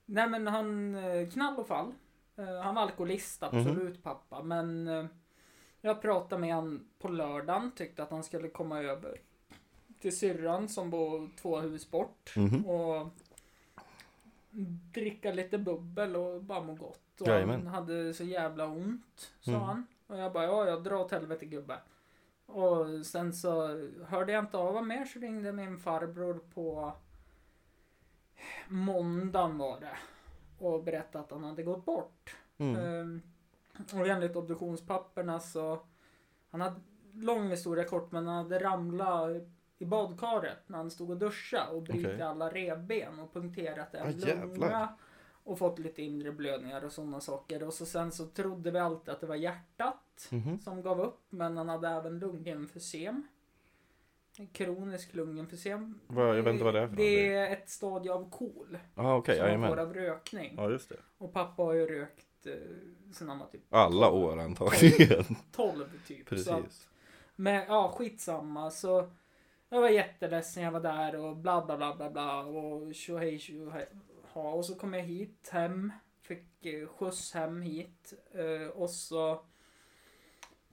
nej men han, eh, knall och fall. Eh, han var alkoholist, Mhm. absolut pappa. Men jag pratade med han på lördagen, tyckte att han skulle komma över till syrran som bor två hus bort. Mhm. Och dricka lite bubbel och bara må gott. Och Jajamän. han hade så jävla ont, sa Mm. han. Och jag bara, ja, jag drar åt helvete gubbe. Och sen så hörde jag inte av honom mer så ringde min farbror på måndagen var det. Och berättade att han hade gått bort. mm. Ehm, och enligt obduktionspapperna så, han hade, lång historia kort, men han hade ramlat i badkaret när han stod och duschade och brutit Okej. alla revben och punkterat en Ah, jävlar. lunga. Och fått lite inre blödningar och sådana saker. Och så sen så trodde vi alltid att det var hjärtat. Mhm. som gav upp, men han hade även lungemfysem. Kronisk lungemfysem. Jag vet inte vad det är för Det är ett stadie av KOL. Ja okej, som man får av rökning. Ja just det. Och pappa har ju rökt sen han var typ Alla år antagligen. 12 typ. Så att, Precis. men ja, skitsamma. Så jag var jätteledsen, jag var där och bla bla bla bla bla och tjohej tjohej. Och så kom jag hit hem. Fick eh, skjuts hem hit. Eh, och så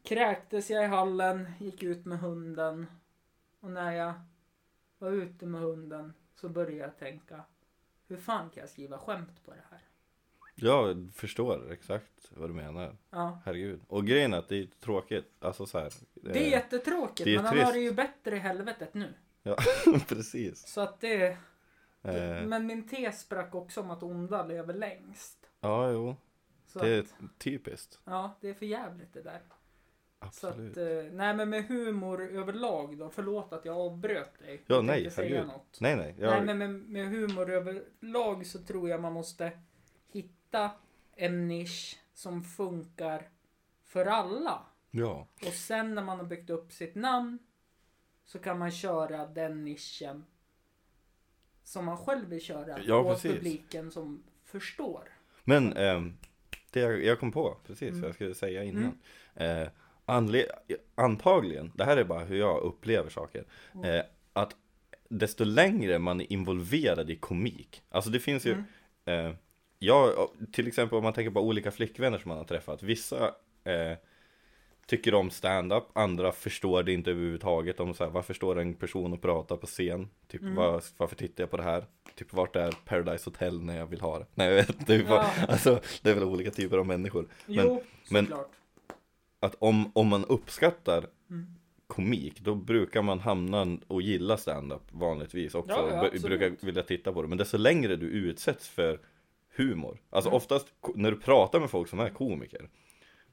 kräktes jag i hallen, gick ut med hunden. Och när jag var ute med hunden så började jag tänka. Hur fan kan jag skriva skämt på det här? Jag förstår exakt vad du menar. Ja. Herregud. Och grejen är att det är tråkigt. Alltså så här. Det är eh, jättetråkigt det är men han har trist. det ju bättre i helvetet nu. [LAUGHS] Precis. Så att det... Eh, Men min tes sprack också om att onda lever längst. ja, jo. Så Det är att, typiskt. ja, det är för jävligt det där. Så Absolut. att, eh, nej men med humor överlag då, förlåt att jag avbröt dig. Ja, Jag nej, herregud. något. Nej, nej. Jag, Nej men med, med humor överlag så tror jag man måste hitta en nisch som funkar för alla. Ja. Och sen när man har byggt upp sitt namn så kan man köra den nischen som man själv vill köra Ja, åt precis. publiken som förstår. Men ehm, det jag, jag kom på precis Mm. vad jag skulle säga innan. Eh, anle- antagligen, det här är bara hur jag upplever saker. Mm. Eh, att desto längre man är involverad i komik. Alltså det finns ju, Mm. Jag, till exempel om man tänker på olika flickvänner som man har träffat. Vissa eh, tycker om stand-up, andra förstår det inte överhuvudtaget. De så här, varför står en person och pratar på scen? Typ, Mm. var, varför tittar jag på det här? Typ, vart är Paradise Hotel när jag vill ha det? Nej, jag vet inte. Ja. Alltså, det är väl olika typer av människor. Jo, men-. Att om, om man uppskattar Mm. komik, då brukar man hamna och gilla stand-up vanligtvis också. Ja, ja, brukar vilja titta på det. Men desto längre du utsätts för humor. Alltså Mm. oftast när du pratar med folk som är komiker.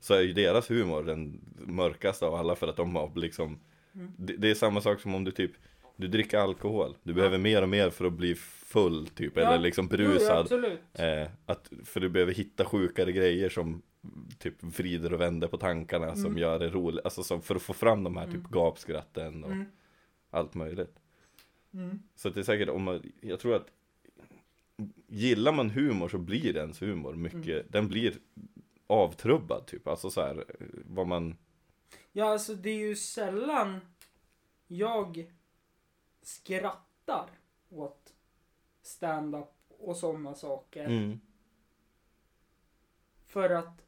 Så är ju deras humor den mörkaste av alla för att de har liksom Mm. det, det är samma sak som om du typ Du dricker alkohol. Du behöver mer och mer för att bli full typ. Ja, Eller liksom Jo, ja, berusad. Eh, att, för du behöver hitta sjukare grejer som typ vrider och vänder på tankarna som Mm. gör det roligt. Alltså som, för att få fram de här typ Mm. gapskratten och Mm. allt möjligt. Mm. Så det är säkert om man, jag tror att gillar man humor så blir ens humor mycket, Mm. den blir avtrubbad typ. Alltså så här, vad man, Ja, alltså det är ju sällan jag skrattar åt stand-up och sådana saker. mm, För att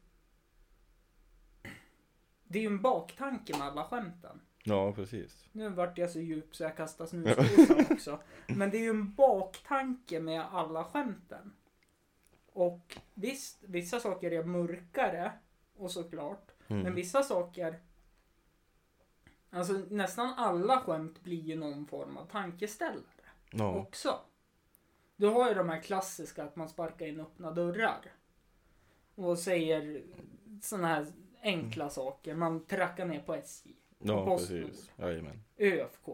[CLEARS THROAT] det är ju en baktanke med alla skämten. Ja precis. Nu vart jag så djup så jag kastar snusdosan också. Men det är ju en baktanke med alla skämten. Och visst, vissa saker är mörkare. Och såklart. Mm. Men vissa saker. Alltså nästan alla skämt blir ju någon form av tankeställare Ja, också. Du har ju de här klassiska att man sparkar in öppna dörrar. Och säger sådana här enkla saker. Man trackar ner på SJ. Ja precis. Jajamän. ÖFK.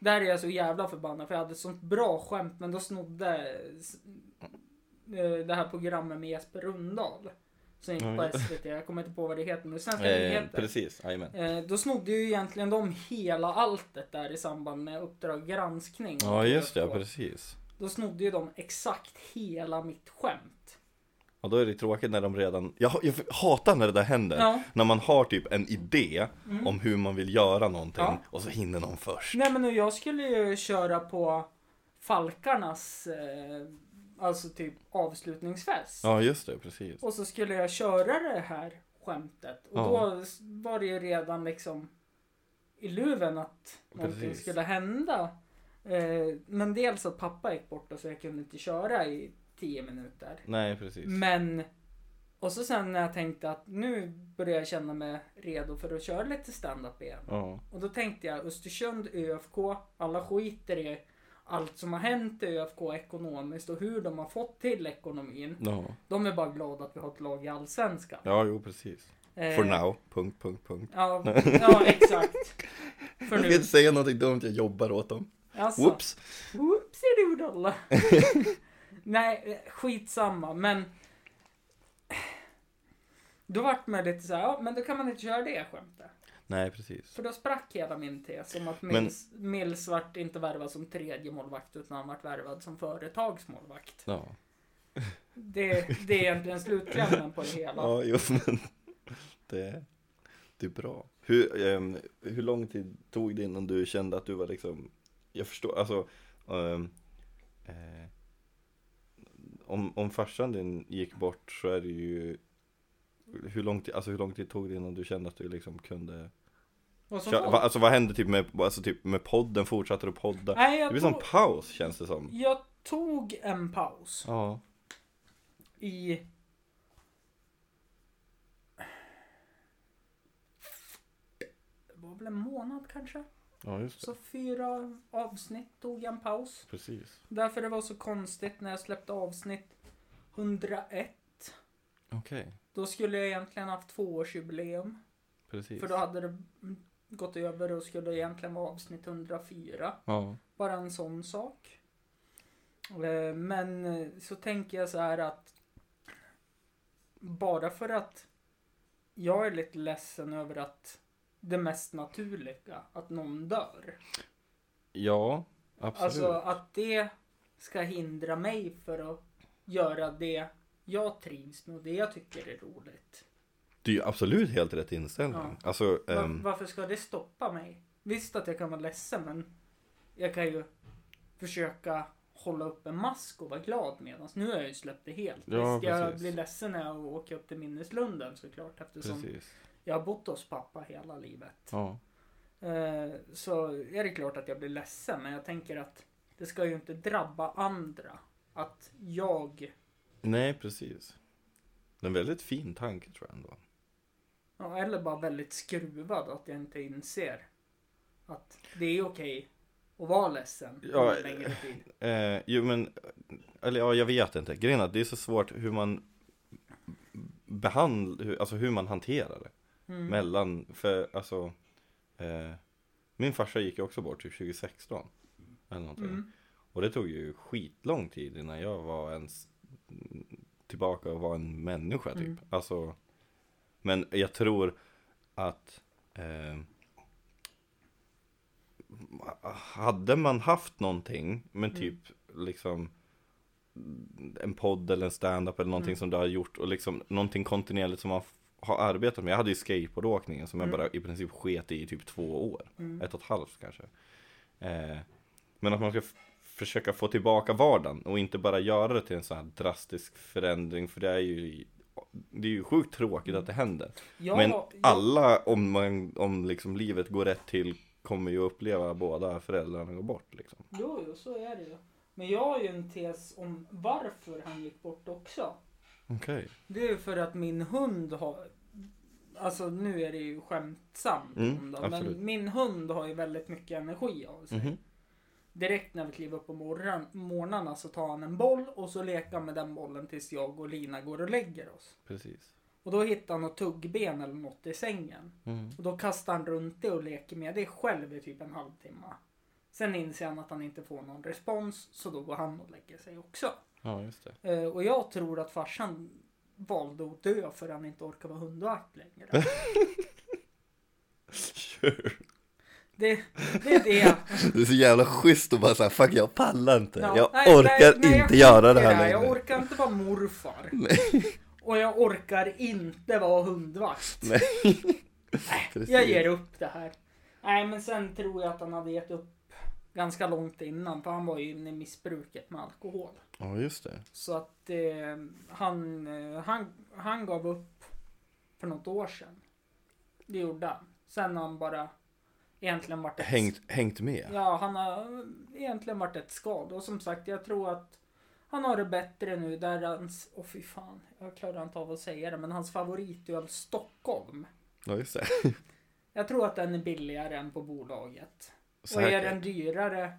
Där är jag så jävla förbannad för jag hade sånt bra skämt men då snodde eh, det här programmet med Jesper Rundahl. Som gick på. SVT, jag kommer inte på vad det heter nu. Svenska Eh, nyheter. precis, jajamän. Eh, då snodde ju egentligen de hela alltet där i samband med Uppdrag granskning. Ja just det, precis. Då snodde ju de exakt hela mitt skämt. Och då är det tråkigt när de redan, jag, jag hatar när det där händer. Ja. När man har typ en idé Mm. om hur man vill göra någonting Ja. och så hinner någon först. Nej men jag skulle ju köra på Falkarnas, eh, alltså typ avslutningsfest. Ja just det, precis. Och så skulle jag köra det här skämtet. Och Ja. då var det ju redan liksom i luven att någonting Precis. skulle hända. Eh, men dels att pappa gick borta så jag kunde inte köra i tio minuter. Nej precis. Men och så sen när jag tänkte att nu börjar jag känna mig redo för att köra lite stand-up igen. Ja, Och då tänkte jag Östersund, ÖFK, alla skiter i allt som har hänt i ÖFK ekonomiskt och hur de har fått till ekonomin. ja. De är bara glada att vi har ett lag i Allsvenskan. Ja, jo precis. Eh, For now, punkt, punkt, punkt. Ja, ja exakt. [LAUGHS] För Jag ska nu. inte säga någonting dumt, jag jobbar åt dem. Alltså, Whoops! Whoopsie-doodle. [LAUGHS] Nej, eh, skitsamma. Men Då vart man lite så här, ja men då kan man inte köra det skämtet. Nej, precis. För då sprack hela min tes om att Men- Mills, Mills vart inte värvad som tredje målvakt utan han vart värvad som företagsmålvakt. Ja, Det, det är egentligen slutklämmen på det hela. ja jo, men det, det är bra. Hur, ehm, hur lång tid tog det innan du kände att du var liksom, jag förstår, alltså, ehm, eh, om, om farsan din gick bort så är det ju, hur lång tid, alltså hur lång tid tog det innan du kände att du liksom kunde Och så Kör, var- va, alltså vad hände typ med, alltså typ med podden? Fortsatte du podda? Nej, Det blir som tog, paus känns det som. jag tog en paus Ja. i... Det var väl en månad kanske? Ja just det. Så fyra avsnitt tog jag en paus. Precis. Därför det var så konstigt när jag släppte avsnitt 101. Okej. Då skulle jag egentligen haft tvåårsjubileum. Precis. För då hade det gått över och skulle egentligen vara avsnitt 104. Ja. Bara en sån sak. Eh, Men eh, så tänker jag så här att bara för att jag är lite ledsen över att det mest naturliga, att någon dör. Ja, absolut. Alltså att det ska hindra mig för att göra det jag trivs med och det jag tycker är roligt. Det är ju absolut helt rätt inställning. Ja. Alltså, Va- ehm, Varför ska det stoppa mig? Visst att jag kan vara ledsen men jag kan ju försöka hålla upp en mask och vara glad medan nu har jag ju släppt det helt. Ja, Visst, jag precis. blir ledsen när jag åker upp till minneslunden såklart eftersom precis. Jag har bott hos pappa hela livet. Ja. Eh, så är det klart att jag blir ledsen men jag tänker att det ska ju inte drabba andra. Att jag, Nej, precis. Det är en väldigt fin tanke tror jag ändå. ja, eller bara väldigt skruvad att jag inte inser att det är okej att vara ledsen Ja, längre tid. [LAUGHS] Eh, jo men, eller ja, jag vet inte. Grejen är att det är så svårt hur man behandlar, alltså hur man hanterar det. Mm. Mellan, för alltså eh, Min farsa gick ju också bort typ 2016 Eller någonting Mm. Och det tog ju skitlång tid innan jag var ens Tillbaka och var en människa typ Mm. Alltså Men jag tror att eh, Hade man haft någonting Men Mm. typ liksom En podd eller en stand-up eller någonting Mm. som du har gjort Och liksom någonting kontinuerligt som man f- har arbetat med Jag hade ju skateboardåkningen som jag Mm. bara i princip sket i i typ två år Mm. ett och ett halvt kanske. Eh, men att man ska försöka få tillbaka vardagen och inte bara göra det till en sån här drastisk förändring för det är ju det är ju sjukt tråkigt att det händer. Ja, men ja, alla, om, man, om liksom livet går rätt till, kommer ju uppleva båda föräldrarna gå bort liksom. Jo, jo, så är det ju. Men jag har ju en tes om varför han gick bort också. Okej. Det är för att min hund har... Alltså nu är det ju skämtsamt Mm, absolut. men min hund har ju väldigt mycket energi av sig. Mhm. Direkt när vi kliver upp på morgon, morgnarna så tar han en boll och så leker han med den bollen tills jag och Lina går och lägger oss. Precis. Och då hittar han något tuggben eller något i sängen. Mm. Och då kastar han runt det och leker med det själv i typ en halvtimme. Sen inser han att han inte får någon respons så då går han och lägger sig också. Ja, just det. Eh, och jag tror att farsan valde att dö för att han inte orkar vara hundvakt längre. Sure. [LAUGHS] Det, det är det. Det är så jävla schysst att bara säga fuck jag pallar inte. Ja, jag nej, orkar nej, nej, jag inte göra det här Jag längre. orkar inte vara morfar. Nej. Och jag orkar inte vara hundvakt. Nej. Jag ger upp det här. Nej, men sen tror jag att han hade gett upp ganska långt innan. För han var ju inne i missbruket med alkohol. Ja, just det. Så att eh, han, eh, han, han gav upp för något år sedan. Det gjorde han. Sen har han bara egentligen varit ett... Hängt, hängt med. Ja, han har egentligen varit ett skad. Och som sagt, jag tror att han har det bättre nu där hans... Åh fy fan, jag klarar inte av att säga det. Men hans favoritöl Stockholm. Ja, just det. Jag tror att den är billigare än på bolaget. Och är den dyrare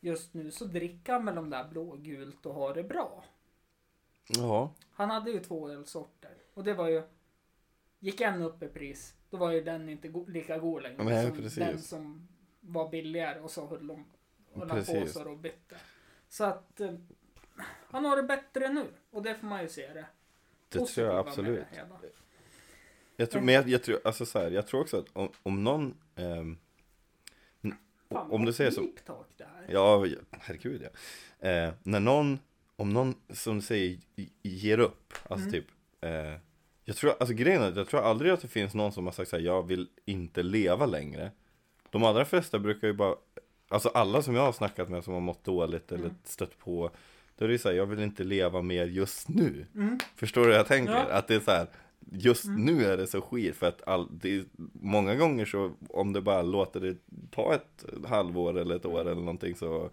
just nu så dricker han väl de där blågult och har det bra. Ja, Han hade ju två ölsorter. Och det var ju... Gick en upp i pris, då var ju den inte go- lika god längre. Nej, som precis. den som var billigare och så höll de höll på så och bytte. Så att... Eh, han har det bättre nu. Och det får man ju se det. det tror jag positiva absolut. det. Jag tror, men jag, jag tror, alltså så här, jag tror också att om, om någon ehm, Fan, om du säger så här. Ja, herregud ja. Eh, när någon, om någon som du säger ger upp, alltså Mm. typ eh, Jag tror, alltså grejen är jag tror aldrig att det finns någon som har sagt såhär, jag vill inte leva längre De allra flesta brukar ju bara Alltså alla som jag har snackat med som har mått dåligt eller Mm. stött på Då är det ju såhär, jag vill inte leva mer just nu Mm. Förstår du hur jag tänker? Ja. Att det är så här. Just Mm. nu är det så skit för att all, det många gånger så om det bara låter det ta ett halvår eller ett år eller någonting så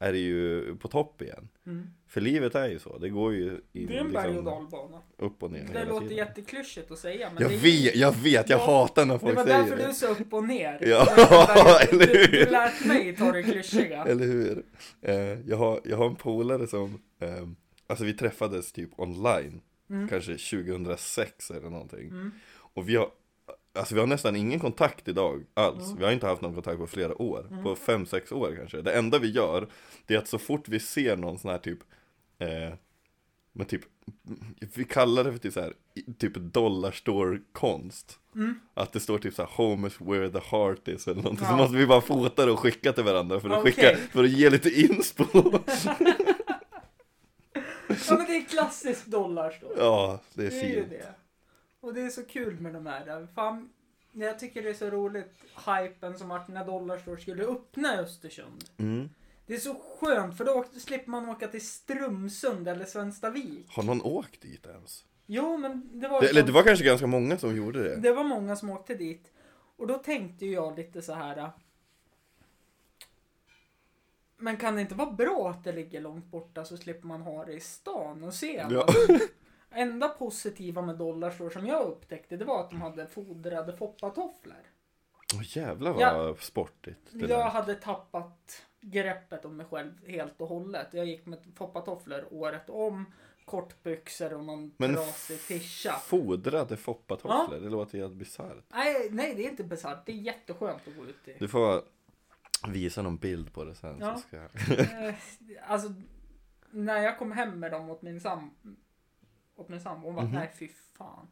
är det ju på topp igen. Mm. För livet är ju så, det går ju in, Det är en berg och liksom, dalbana. upp och ner Det hela låter tiden. jätteklyschigt att säga men Jag det är- vet, jag vet, jag Ja, hatar när Det folk var säger därför det. du sa upp och ner. Ja, Du- [LAUGHS] eller du, hur? du lät mig ta det klyschiga. [LAUGHS] Eller hur? Eh, jag, har, jag har en polare som, eh, alltså vi träffades typ online, Mm. kanske 2006 eller någonting. Mm. Och vi har, alltså vi har nästan ingen kontakt idag alls. Mm. Vi har inte haft någon kontakt på flera år. Mm. På fem sex år kanske. Det enda vi gör, det är att så fort vi ser någon sån här typ, eh, men typ, vi kallar det för typ så här, typ dollarstore-konst. Mm. Att det står typ så här home is where the heart is eller någonting. Ja. Så måste vi bara fota det och skicka till varandra för att, Okej. skicka, för att ge lite inspo. [LAUGHS] Ja men det är klassiskt dollarstore. ja, det är Det är ju fint. det. Och det är så kul med de här. Fan, jag tycker det är så roligt, hypen som att när Dollarstore skulle öppna i Östersund. Mm. Det är så skönt för då slipper man åka till Strömsund eller Svenstavik. Har någon åkt dit ens? Jo men det var, Det, eller det var kanske ganska många som gjorde det. det var många som åkte dit. Och då tänkte ju jag lite så här. Men kan det inte vara bra att det ligger långt borta så slipper man ha det i stan och se? Ja. [LAUGHS] Enda positiva med Dollarstore som jag upptäckte det var att de hade fodrade foppatofflor. Åh jävlar vad Ja. sportigt. Jag där. hade tappat greppet om mig själv helt och hållet. Jag gick med foppatofflor året om, kortbyxor och någon Men trasig tischa. Fodrade foppatofflor, det låter helt bisarrt. Nej, nej, det är inte bisarrt. Det är jätteskönt att gå ut i. Du får visa någon bild på det sen Ja. så ska jag... Eh, alltså, när jag kom hem med dem åt min sam... Åt min sambo, hon bara, Mhm. nej fy fan.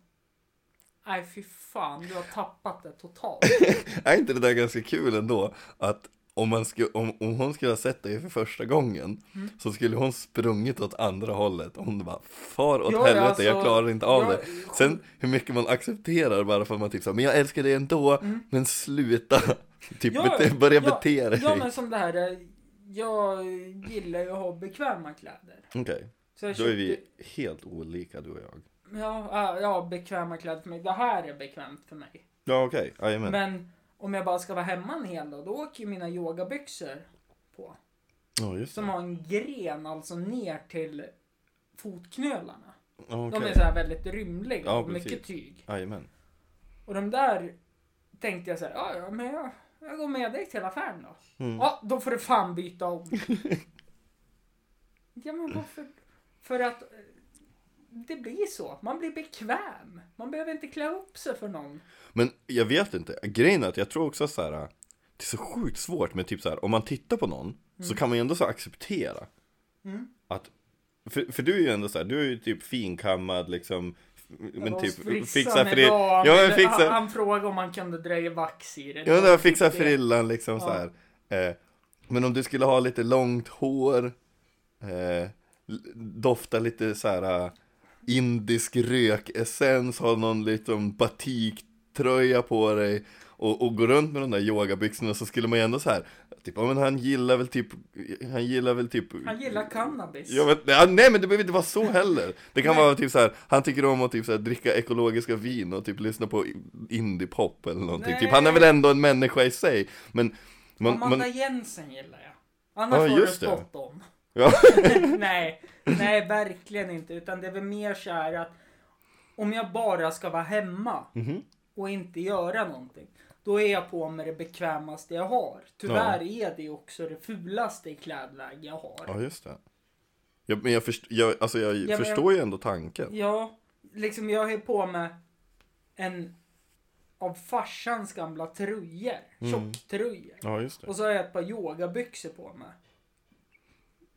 Nej fy fan, du har tappat det totalt. [LAUGHS] Är inte det där ganska kul ändå? Att om, man skulle, om, om hon skulle ha sett dig för första gången Mm. Så skulle hon sprungit åt andra hållet Hon bara Far åt Ja, helvete, alltså, jag klarar inte av jag- det Sen hur mycket man accepterar bara för att man typ så Men jag älskar dig ändå Mm. Men sluta [LAUGHS] Typ Ja, bete, börja ja, bete dig Ja men som det här, eh, jag gillar ju att ha bekväma kläder. Okej, jag då är vi helt olika du och jag Ja, ja, ja, bekväma kläder för mig. Det här är bekvämt för mig. Ja okej, jajamän Men om jag bara ska vara hemma en hel dag, då åker ju mina yogabyxor på. Ja just Som det, har en gren alltså ner till fotknölarna. ja, De är så här väldigt rymliga Ja, och mycket precis. tyg. jajamän Och de där tänkte jag så här, ja, men jag, jag går med dig till affären då. mm. Ja, då får du fan byta om. [LAUGHS] ja men varför? För att det blir så. Man blir bekväm. Man behöver inte klä upp sig för någon. Men jag vet inte, grejen är att jag tror också så här. Det är så sjukt svårt med typ så här, om man tittar på någon Så kan man ju ändå så acceptera Mm. Att För, för du är ju ändå så här, du är ju typ finkammad liksom Men typ fixa frissan frill idag, Ja men han, fixa han frågade om man kunde dra i vax i det. Ja men fixa Det- frillan liksom så Ja. här. Eh, Men om du skulle ha lite långt hår eh, Dofta lite så här Indisk rökessens, ha någon liksom batiktröja på dig och, och gå runt med de där yogabyxorna så skulle man ju ändå så här Typ, ja men han gillar väl typ Han gillar väl typ Han gillar cannabis. Ja, men, ja, nej men det behöver inte vara så heller Det kan vara typ så här, han tycker om att typ så här, dricka ekologiska vin och typ lyssna på indiepop eller någonting Nej. Typ han är väl ändå en människa i sig Men, man, Amanda man, Jensen gillar jag. Annars Ja, det just det. spot on. Ja, [LAUGHS] nej, nej verkligen inte. Utan det är väl mer så här att om jag bara ska vara hemma Mhm. och inte göra någonting. Då är jag på med det bekvämaste jag har. Tyvärr är det också det fulaste i klädläge jag har. ja just det ja, Men jag, först, jag, alltså jag men- förstår ju ändå tanken Ja, liksom jag är på med en av farsans gamla tröjor. Mm. Tjocktröjor. Ja just det Och så har jag ett par yogabyxor på mig.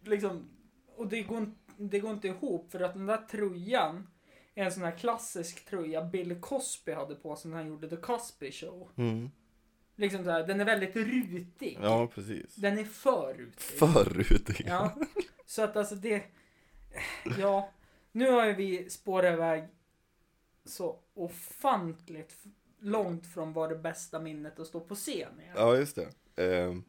Liksom, och det går, inte- det går inte ihop för att den där tröjan en sån här klassisk tröja Bill Cosby hade på sig när han gjorde The Cosby Show. Mm. Liksom så här, den är väldigt rutig. Ja, precis. Den är för rutig. För rutig. Ja. Så att alltså det... Ja. Nu har ju vi spårat iväg så ofantligt långt från vad det bästa minnet att stå på scen är. Ja, just det. Ehm,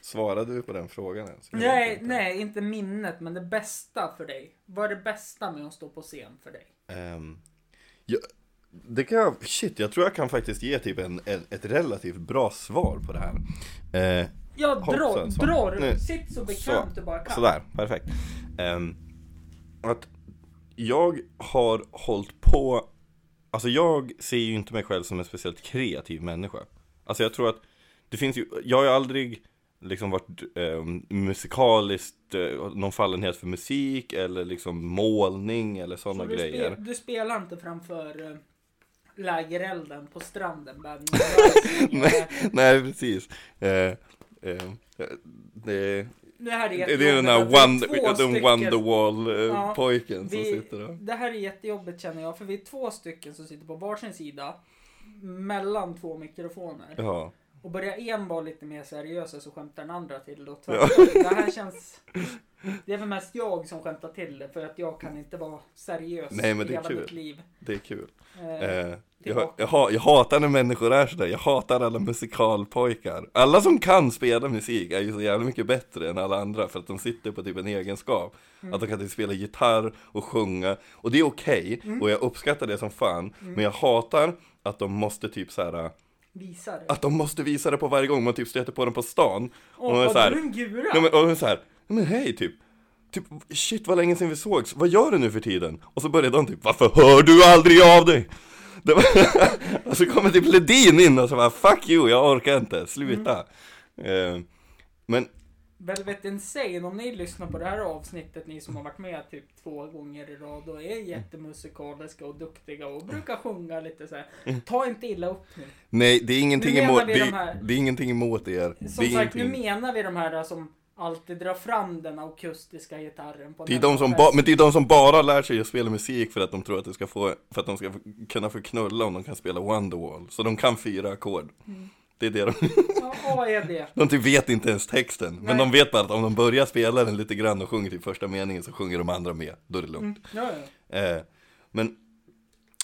svarade du på den frågan ens? Jag Nej, inte. nej, inte minnet, men det bästa för dig. Vad är det bästa med att stå på scen för dig? Ehm, ja, det kan jag, shit, jag tror jag kan faktiskt ge typ en, en, ett relativt bra svar på det här. Eh, Ja, dra, Hoppsan, så. dra du. Nu. Sitt så bekvämt du bara kan. Sådär, perfekt. Ehm, att jag har hållit på, alltså jag ser ju inte mig själv som en speciellt kreativ människa. Alltså jag tror att det finns ju, jag har ju aldrig liksom varit eh, musikaliskt, eh, någon fallenhet för musik eller liksom målning eller Så sådana du, grejer. spe, du spelar inte framför uh, lägerelden på stranden? Bara, [LAUGHS] [LAUGHS] nej, nej, precis. Eh, eh, det, Det här är det är den här Wonder, den stycken- Ja, Wonderwall-pojken som sitter där. Det här är jättejobbigt känner jag, för vi är två stycken som sitter på varsin sida mellan två mikrofoner. Ja. Och börjar en vara lite mer seriös så skämtar den andra till det. och Ja. Det här känns... Det är väl mest jag som skämtar till det för att jag kan inte vara seriös Nej, men det är hela kul. mitt liv. Det är kul. Eh, Eh, jag, jag, jag hatar när människor är sådär, jag hatar alla musikalpojkar. Alla som kan spela musik är ju så jävla mycket bättre än alla andra för att de sitter på typ en egenskap. Mm. Att de kan typ spela gitarr och sjunga, och det är okej, Mm. och jag uppskattar det som fan. Men jag hatar att de måste typ såhär, Visa det. att de måste visa det på varje gång man typ stöter på dem på stan. Åh, är har så här- du en gura? Ja, men, och så här, "Ja, men hej typ Typ, shit vad länge sedan vi sågs, vad gör du nu för tiden? Och så börjar de typ, varför hör du aldrig av dig? Det var, [LAUGHS] och så kommer typ Ledin in och så bara, fuck you, jag orkar inte, sluta eh, Men, Velvet Insane, om ni lyssnar på det här avsnittet, ni som har varit med typ två gånger i rad och är jättemusikaliska och duktiga och brukar sjunga lite så här. Ta inte illa upp nu. nej det är ingenting Nu emot, det, de här- det är ingenting emot er Som sagt, nu ingenting, menar vi de här som alltid drar fram den akustiska gitarren på det är de som ba, men det är de som bara lär sig att spela musik för att de tror att, det ska få, för att de ska kunna få knulla om de kan spela Wonderwall Så de kan fyra ackord Mm. Det är det de Ja, vad är det? [LAUGHS] De typ vet inte ens texten, men Nej. de vet bara att om de börjar spela den lite grann och sjunger till första meningen så sjunger de andra med, då är det lugnt. Mm. Ja, ja. Eh, men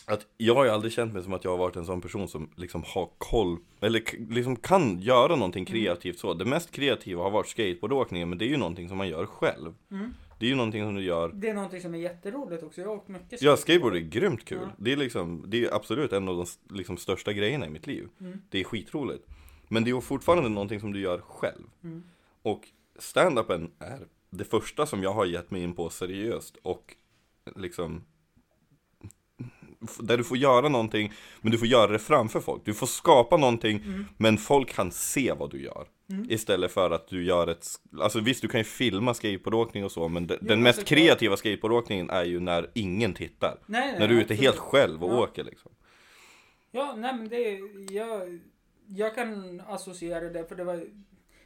att jag har ju aldrig känt mig som att jag har varit en sån person som liksom har koll, eller liksom kan göra någonting kreativt så. Det mest kreativa har varit skateboardåkningen, men det är ju någonting som man gör själv. Mm. Det är ju någonting som du gör Det är någonting som är jätteroligt också. Jag har åkt mycket Ja, skateboard är grymt kul. Ja. Det är liksom, det är absolut en av de liksom, största grejerna i mitt liv. Mm. Det är skitroligt. Men det är fortfarande någonting som du gör själv. Mm. Och stand-upen är det första som jag har gett mig in på seriöst och liksom där du får göra någonting, men du får göra det framför folk. Du får skapa någonting, Mm. men folk kan se vad du gör. Mm. Istället för att du gör ett, alltså visst du kan ju filma skateboardåkning och så, men de, Ja, den mest kreativa skateboardåkningen är ju när ingen tittar. Nej, nej, När du är ute helt själv och Ja. åker liksom. Ja, nej men det... Jag, jag kan associera det, för det var...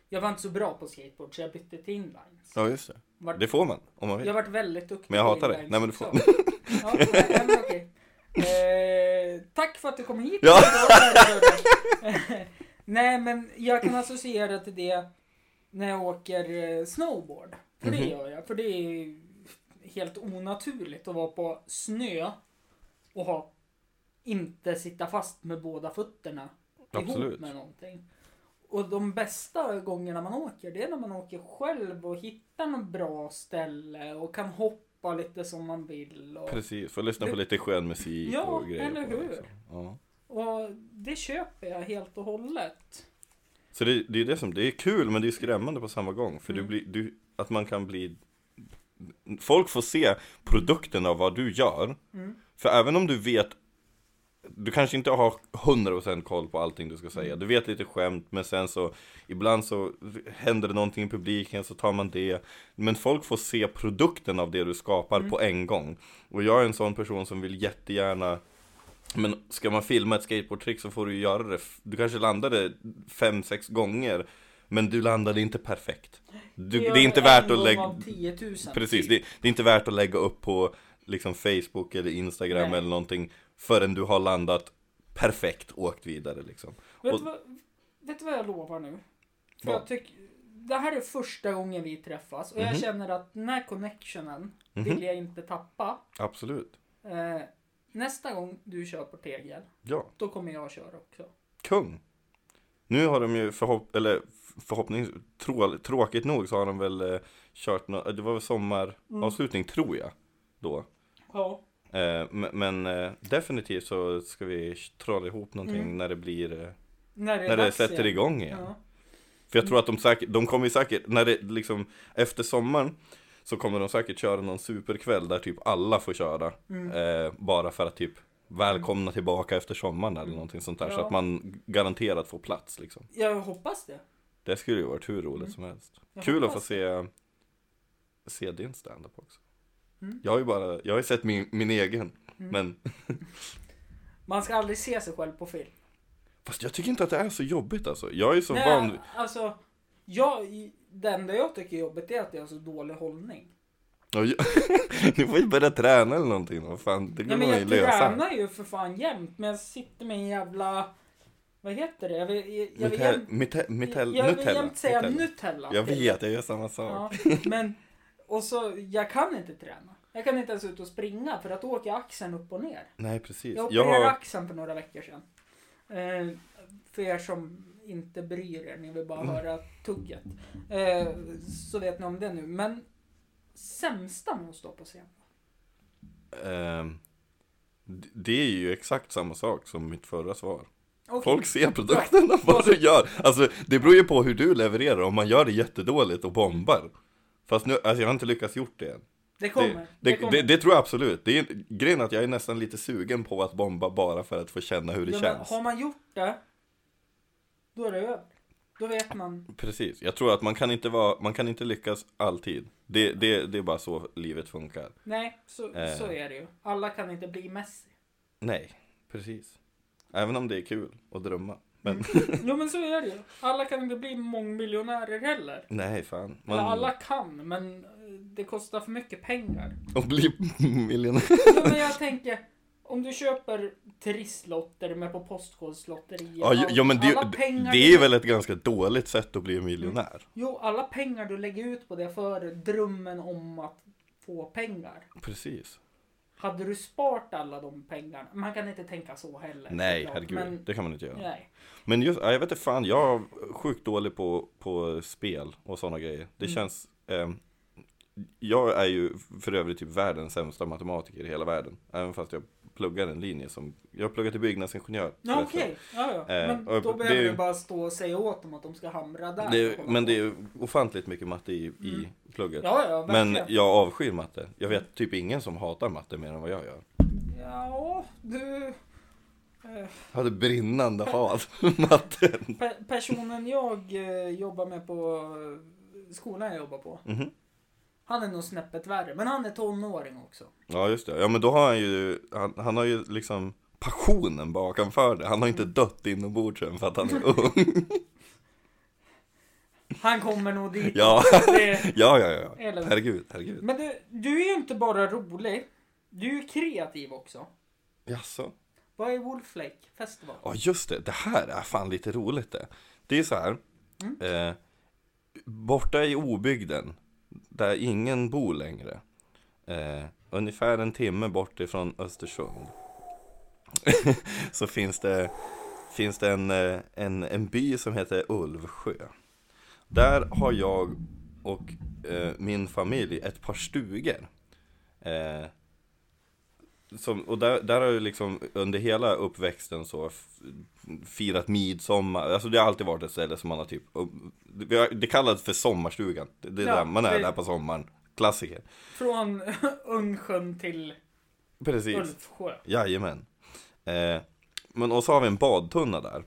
Jag var inte så bra på skateboard, så jag bytte till inlines. Ja just det. Vart, Det får man, om man vill. jag varit väldigt duktig Men jag hatar dig. Nej men du får. Ja, nej, men okej. Eh, tack för att du kom hit. Ja. [LAUGHS] nej, men jag kan associera till det när jag åker eh, snowboard. För det Mhm. gör jag. För det är helt onaturligt att vara på snö och ha, inte sitta fast med båda fötterna ihop Absolut. med någonting. Och de bästa gångerna man åker, det är när man åker själv och hittar något bra ställe och kan hoppa lite som man vill. Och, Precis, får lyssna på lite skön musik Ja, och grejer. eller på hur? liksom. Ja. och det köper jag helt och hållet. Så det, det är det som, det är kul men det är skrämmande på samma gång. För Mm. du blir, du, att man kan bli Folk får se produkten av vad du gör. Mm. För även om du vet Du kanske inte har 100% koll på allting du ska säga. Mm. Du vet lite skämt men sen så Ibland så händer det någonting i publiken så tar man det. Men folk får se produkten av det du skapar Mm. på en gång. Och jag är en sån person som vill jättegärna men ska man filma ett skateboardtrick så får du ju göra det, du kanske landade fem sex gånger Men du landade inte perfekt du, Det är inte värt att lägga av 10 000. Precis, det, det är inte värt att lägga upp på liksom Facebook eller Instagram Nej. eller någonting förrän du har landat perfekt åkt vidare liksom. Vet, Och- vad, vet du vad jag lovar nu? För jag tycker, det här är första gången vi träffas och jag Mhm. känner att den här connectionen Mhm. vill jag inte tappa. Absolut. Eh, nästa gång du kör på tegel, Ja, då kommer jag köra också. kung. Nu har de ju förhopp eller förhoppnings trå, tråkigt nog så har de väl eh, kört nå- det var väl sommaravslutning tror jag då. Ja. Eh, men eh, definitivt så ska vi trolla ihop någonting Mm. när det blir eh, När det, när det sätter igen. igång igen. Ja. För jag tror att de säkert, de kommer säkert, när det liksom, efter sommaren så kommer de säkert köra någon superkväll där typ alla får köra. Mm. Eh, bara för att typ välkomna tillbaka efter sommaren eller någonting sånt där. Så Ja. att man garanterat får plats liksom. Jag hoppas det. Det skulle ju varit hur roligt Mm. som helst. Jag Kul att få se, se din standup också. Mm. Jag har ju bara, jag har sett min, min egen. Mm. Men, [LAUGHS] Man ska aldrig se sig själv på film. fast jag tycker inte att det är så jobbigt alltså. Jag är så Nej, van alltså, jag, det enda jag tycker är jobbigt är att jag har så dålig hållning. Ni [LAUGHS] får ju börja träna eller någonting. Vad fan, det Nej går men man ju jag lösa. tränar ju för fan jämt, men jag sitter med en jävla... Vad heter det? Jag vill, jag, jag vill jämt, mitell, jag vill Nutella. jämt säga Nutella. Nutella. Jag vet, jag gör samma sak. Ja, men, och så, jag kan inte träna. Jag kan inte ens ut och springa för att då åker axeln upp och ner. Nej, precis. Jag Jag opererade har, axeln för några veckor sedan. Eh, för er som inte bryr er, ni vill bara Mm. höra tugget. Eh, så vet ni om det nu. Men sämsta med att stå på scen. d- det är ju exakt samma sak som mitt förra svar. Okej. Folk ser produkterna, [LAUGHS] vad du gör. Alltså, det beror ju på hur du levererar. Om man gör det jättedåligt och bombar. Fast nu, alltså jag har inte lyckats gjort det än. Det kommer. Det, Det, det, kommer. det, det tror jag absolut. Det är, grejen är att jag är nästan lite sugen på att bomba bara för att få känna hur det Ja, men känns. har man gjort det, då är det över. Då vet man. Precis, jag tror att man kan inte, vara, man kan inte lyckas alltid. Det, det, det är bara så livet funkar. Nej, så, Eh. så är det ju. Alla kan inte bli Messi. Nej, precis. Även om det är kul att drömma. Men [LAUGHS] Jo men så är det ju. Alla kan inte bli mångmiljonärer heller. nej, fan. Eller Man, alla kan, men eh, det kostar för mycket pengar. Och bli [LAUGHS] miljonär. Jo, men jag tänker, om du köper trisslotter med på Postkodlotteriet. Ja, ja, ja, men det, det du- är väl ett ganska dåligt sätt att bli miljonär. Jo, alla pengar du lägger ut på det för drömmen om att få pengar. Precis. Hade du sparat alla de pengarna? Man kan inte tänka så heller. Nej, såklart, herregud. Men, Det kan man inte göra. nej. Men just, ja, jag vet inte fan, jag är sjukt dålig på, på spel och sådana grejer. Det Mm. känns, ehm, jag är ju för övrigt typ världens sämsta matematiker i hela världen. Även fast jag pluggar en linje som, jag pluggar till byggnadsingenjör. Ja, okej. Ja, ja. Eh, Men då behöver du bara stå och säga åt dem att de ska hamra där. Det är, men det är ofantligt mycket matte i, i Mm. plugget. Ja, ja, verkligen. men jag avskyr matte. Jag vet typ ingen som hatar matte mer än vad jag gör. Ja, du... eh, Jag hade brinnande hat för matte. Pe- personen jag eh, jobbar med på eh, skolan jag jobbar på. Mhm. Han är nog snäppet värre, men han är tonåring också. Ja just det, ja men då har han ju, han, han har ju liksom passionen bakom det. Han har inte dött inombords än för att han är [LAUGHS] ung. Han kommer nog dit. Ja, [LAUGHS] Det, [LAUGHS] ja, ja, ja. Eller- Herregud, herregud. men du, du är ju inte bara rolig. Du är ju kreativ också. Jaså? Vad är Wolflake Festival? Ja just det, det här är fan lite roligt det. Det är så här. Mm. Eh, borta i obygden, där ingen bor längre. Eh, ungefär en timme bort ifrån Östersund. [LAUGHS] så finns det, finns det en, eh, en, en by som heter Ulvsjö. Där har jag och eh, min familj ett par stugor. Eh, som, och där, där har jag liksom under hela uppväxten så firat midsommar, alltså det har alltid varit ett ställe som man har typ, och det, kallas för sommarstugan, det, det är Ja, där man är det- där på sommaren, klassiker. Från [LAUGHS] Ungsjön till Precis, Ulfsjö. jajamän. Eh, men och så har vi en badtunna där.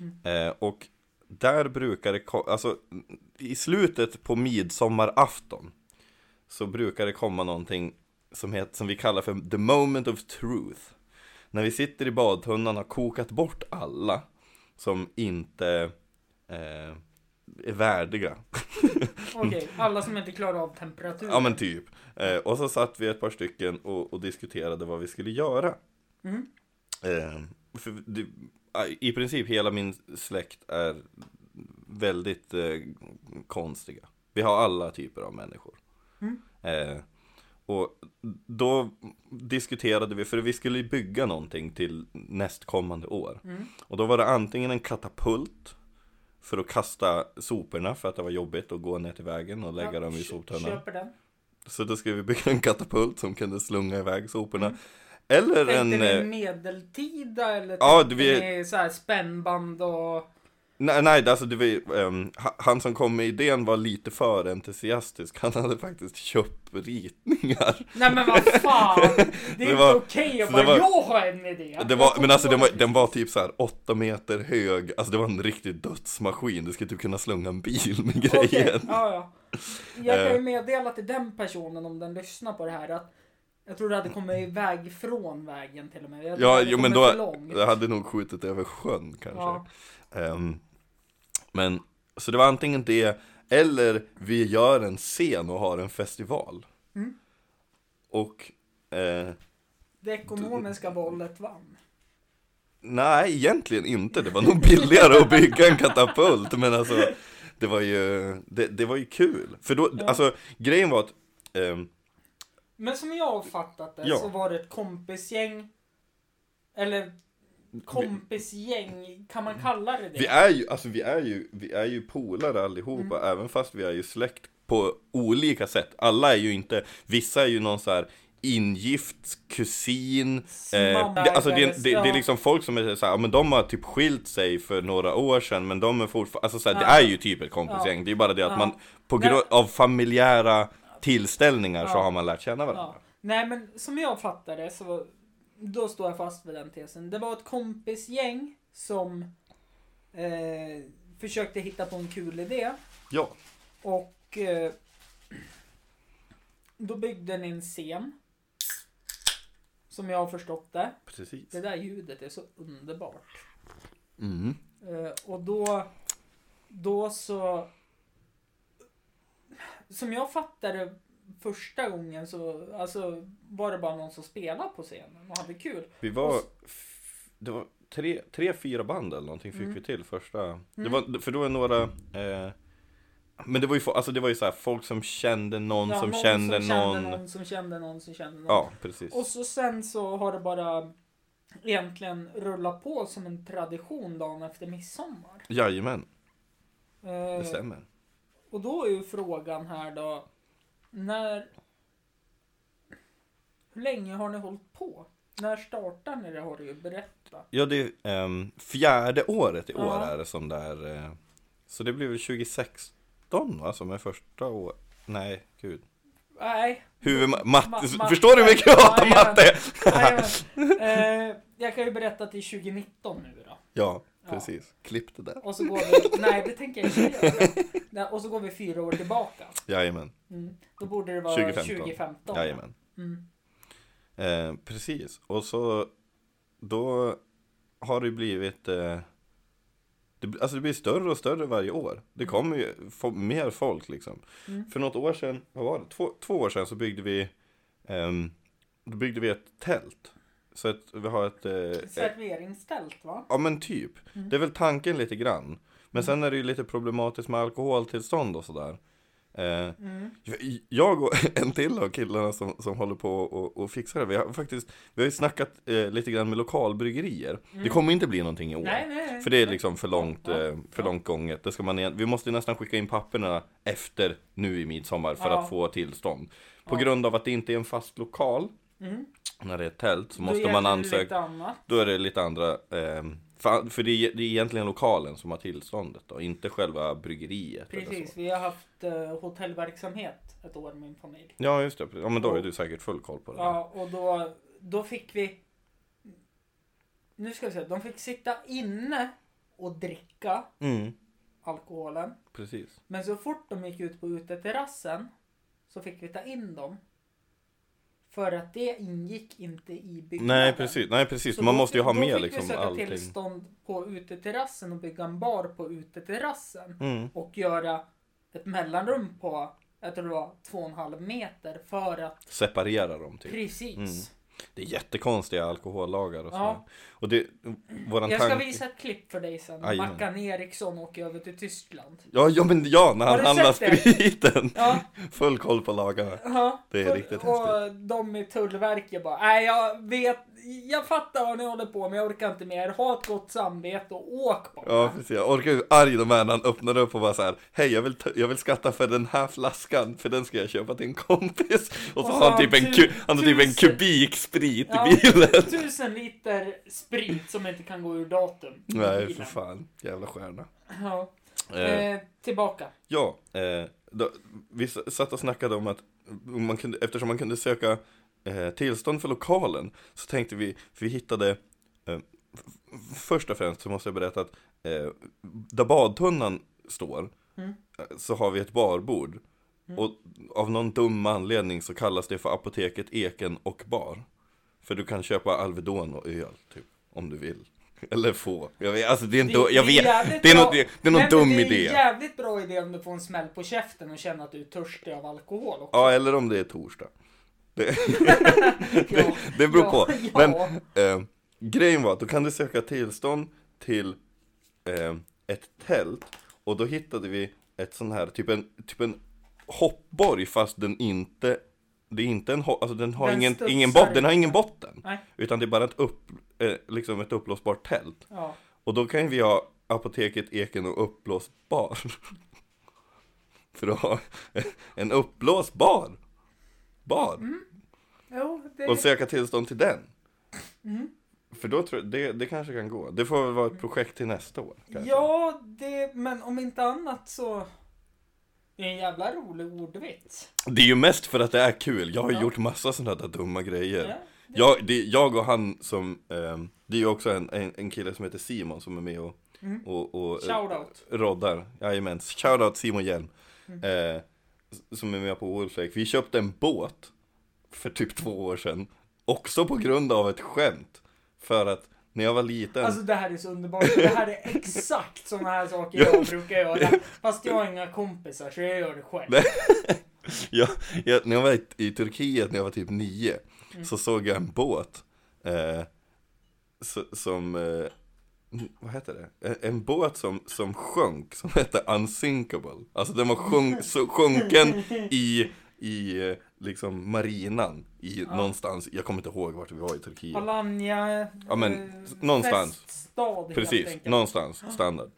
Mm. Eh, och där brukar det, alltså i slutet på midsommarafton så brukar det komma någonting som, heter, som vi kallar för the moment of truth. När vi sitter i badtunnan och har kokat bort alla som inte eh, är värdiga [LAUGHS] Okej, alla som inte klarar av temperaturen. Ja men typ. Eh, och så satt vi ett par stycken och, och diskuterade vad vi skulle göra. Mm. Eh, för det, I princip hela min släkt är väldigt eh, konstiga. Vi har alla typer av människor. Mm. Och då diskuterade vi, för vi skulle bygga någonting till nästkommande år. Mm. Och då var det antingen en katapult för att kasta soporna för att det var jobbigt att gå ner till vägen och lägga Ja, dem i soptunnan. Så då skulle vi bygga en katapult som kunde slunga iväg soporna. Mm. Eller Tänkte en... ni eh, medeltida eller Ja, tänkte vi- så här spännband och... Nej, nej alltså det var, ha- han som kom med idén var lite för entusiastisk. Han hade faktiskt köpt ritningar. Nej men vad fan! [LAUGHS] Det är Det inte var- okej att bara var- jag har en idé. Det var, men alltså den var, den var typ så här åtta meter hög. Alltså det var en riktig dödsmaskin. Du skulle typ kunna slunga en bil med grejen. ja, ja. Jag kan ju Eh. meddela till den personen om den lyssnar på det här att jag tror det hade kommit iväg från vägen till och med. Jag Ja, jo, men då hade nog skjutit över sjön kanske. Ja. Ehm, men, så det var antingen det, eller vi gör en scen och har en festival. Mm. Och, eh, Det ekonomiska våldet vann. nej egentligen inte. Det var nog billigare att bygga en katapult. Men alltså, det var ju, det, det var ju kul. För då, Ja. alltså grejen var att, ehm, Men som jag har fattat det Ja. så var det ett kompisgäng. Eller kompisgäng, kan man kalla det det? vi är ju, alltså vi är ju, vi är ju polare allihopa, Mm. även fast vi är ju släkt på olika sätt. Alla är ju inte, vissa är ju någon så här ingift kusin. Eh, det, alltså det, det, det är liksom folk som är så här, ja, men de har typ skilt sig för några år sedan men de är fortfarande, alltså så här, det Ja. är ju typ ett kompisgäng. Det är bara det att Ja. man på grund av familjära tillställningar så Ja. har man lärt känna varandra. Ja. Nej men som jag fattar det så då står jag fast vid den tesen. Det var ett kompisgäng som eh, försökte hitta på en kul idé Ja, och eh, då byggde ni en scen. Som jag har förstått det. precis. Det där ljudet är så underbart. Mm. Eh, och då, då så... Som jag fattade första gången så alltså, var det bara någon som spelade på scenen och hade kul. Vi var, det var tre, tre, fyra band eller någonting fick Mm. vi till första. Det Mm. var, för då var några, eh, men det var ju, alltså det var ju så här, folk som kände någon Ja, som någon kände som någon. Kände någon som kände någon som kände någon. Ja, precis. Och så sen så har det bara egentligen rullat på som en tradition dagen efter midsommar. Jajamän, Eh, det stämmer. Och då är ju frågan här då. När... Hur länge har ni hållit på? När startar ni det har du ju berättat. Ja, det är ehm, fjärde året i år Ja. är det som det är. Eh, så det blir väl 2016 va, som är första år. Nej, gud. Nej. Huvud, Ma- matte, matte. förstår du hur mycket jag hatar matte? Jajamän. eh, jag kan ju berätta till 2019 nu då. Ja. Precis. Klipp det där. Och så går vi... Nej, det tänker jag inte göra. Nej, Och så går vi fyra år tillbaka. Jajamän, Mm. Då borde det vara 2015. 2015. jajamän. Mm. Eh, precis, och så då har det blivit eh, det, alltså det blir större och större varje år. Det kommer ju få mer folk liksom. Mm. För något år sedan, vad var det? Två, två år sedan så byggde vi ehm, Då byggde vi ett tält. Så att vi har ett eh, Serveringstält va? Ja men typ. Mm. Det är väl tanken lite grann. Men sen är det ju lite problematiskt med alkoholtillstånd och sådär. Eh, Mm. jag och [LAUGHS] en till av killarna som, som håller på och, och fixar det, vi har faktiskt Vi har ju snackat eh, lite grann med lokalbryggerier Det kommer inte bli någonting i år Mm. Nej, nej, nej. För det är liksom för långt, eh, för ja. långt gånget det ska man, Vi måste nästan skicka in papperna efter nu i midsommar för Ja. att få tillstånd På Ja. grund av att det inte är en fast lokal Mm. När det är tält så måste man ansöka. Då är det lite andra ehm, för, för det, är, det är egentligen lokalen som har tillståndet då, inte själva bryggeriet Precis, vi har haft uh, hotellverksamhet ett år min familj. Ja just det, ja men då har du säkert full koll på det Ja, och då, då fick vi... Nu ska vi se, de fick sitta inne och dricka Mm, alkoholen. precis Men så fort de gick ut på uteterrassen så fick vi ta in dem. För att det ingick inte i byggnaden. Nej precis, nej precis, Så man då måste ju fick- ha då med fick liksom vi söka allting tillstånd på uteterrassen och bygga en bar på uteterrassen. mm, Och göra ett mellanrum på, jag tror det var två och en halv meter för att Separera dem typ. precis. Mm. Det är jättekonstiga alkohollagar och så. Ja. Och det, våran Jag ska tanke... visa ett klipp för dig sen. Jajamän. Mackan Eriksson åker över till Tyskland. Ja, ja men ja, när han handlar spriten. Ja, [LAUGHS] Full koll på lagarna. ja. Det är och, riktigt Och de i Tullverket bara, nej jag vet, jag fattar vad ni håller på med, jag orkar inte mer. Ha ett gott samvete och åk bara. Ja precis, jag orkar hur arg de är när han öppnar upp och bara så här. Hej jag vill, jag vill skatta för den här flaskan, för den ska jag köpa till en kompis [LAUGHS] Och så, Och så har han typ en, han ku, tu- han har typ en kubik sprit Ja, i bilen Tusen liter sprit som inte kan gå ur datum. Nej för fan, jävla stjärna Ja. eh, Eh, tillbaka. Ja, eh, då, vi satt och snackade om att man kunde, eftersom man kunde söka eh, tillstånd för lokalen så tänkte vi, för vi hittade eh, först och främst så måste jag berätta att eh, där badtunnan står Mm. eh, så har vi ett barbord Mm. och av någon dum anledning så kallas det för apoteket Eken och bar för du kan köpa Alvedon och öl typ om du vill [LAUGHS] eller få, jag vet, alltså det är inte, jag vet, det är, något, det, det är någon Nej, dum det är idé en jävligt bra idé om du får en smäll på käften och känner att du är törstig av alkohol också. Ja, eller om det är torsdag. Det, [LAUGHS] Ja, det beror på. Men eh, grejen var att då kan du söka tillstånd till eh, ett tält och då hittade vi ett sån här, typ en, typ en hoppborg fast den inte det är inte en, alltså den har Den ingen, ingen, bot, den har ingen botten. Nej. Utan det är bara ett, upp, eh, liksom ett uppblåsbart tält. Ja. Och då kan vi ha apoteket Eken och uppblåsbar. [LAUGHS] För att ha en uppblåsbar bar. Jo, det... Och söka tillstånd till den. Mm. För då tror jag, det, det kanske kan gå. Det får väl vara ett projekt till nästa år. Kanske. Ja, det, men om inte annat så... Det är en jävla rolig ordvits. Det är ju mest för att det är kul. Jag har Ja. gjort massa sådana där dumma grejer. Ja, det- Jag, det, jag och han som, ehm, det är ju också en, en, en kille som heter Simon som är med och, Mm. och, och eh, Shoutout. roddar. Jajamän, shoutout Simon Hjelm. Mm. Eh, som är med på Wolflake. Vi köpte en båt för typ två år sedan. Också på grund av ett skämt. För att när jag var liten. Alltså det här är så underbart. Det här är exakt sådana här saker Ja. jag brukar göra. Fast jag har inga kompisar så jag gör det själv. Jag, [LAUGHS] jag, när jag var i, i Turkiet när jag var typ nio Mm. Så såg jag en båt eh, Som eh, Vad heter det? En, en båt som, som sjönk Som hette Unsinkable Alltså den var sjunk, så, sjunken i I liksom marinan i Ja. någonstans Jag kommer inte ihåg vart vi var i Turkiet Alanya. Ja, men, eh, någonstans. Feststad Precis, någonstans standard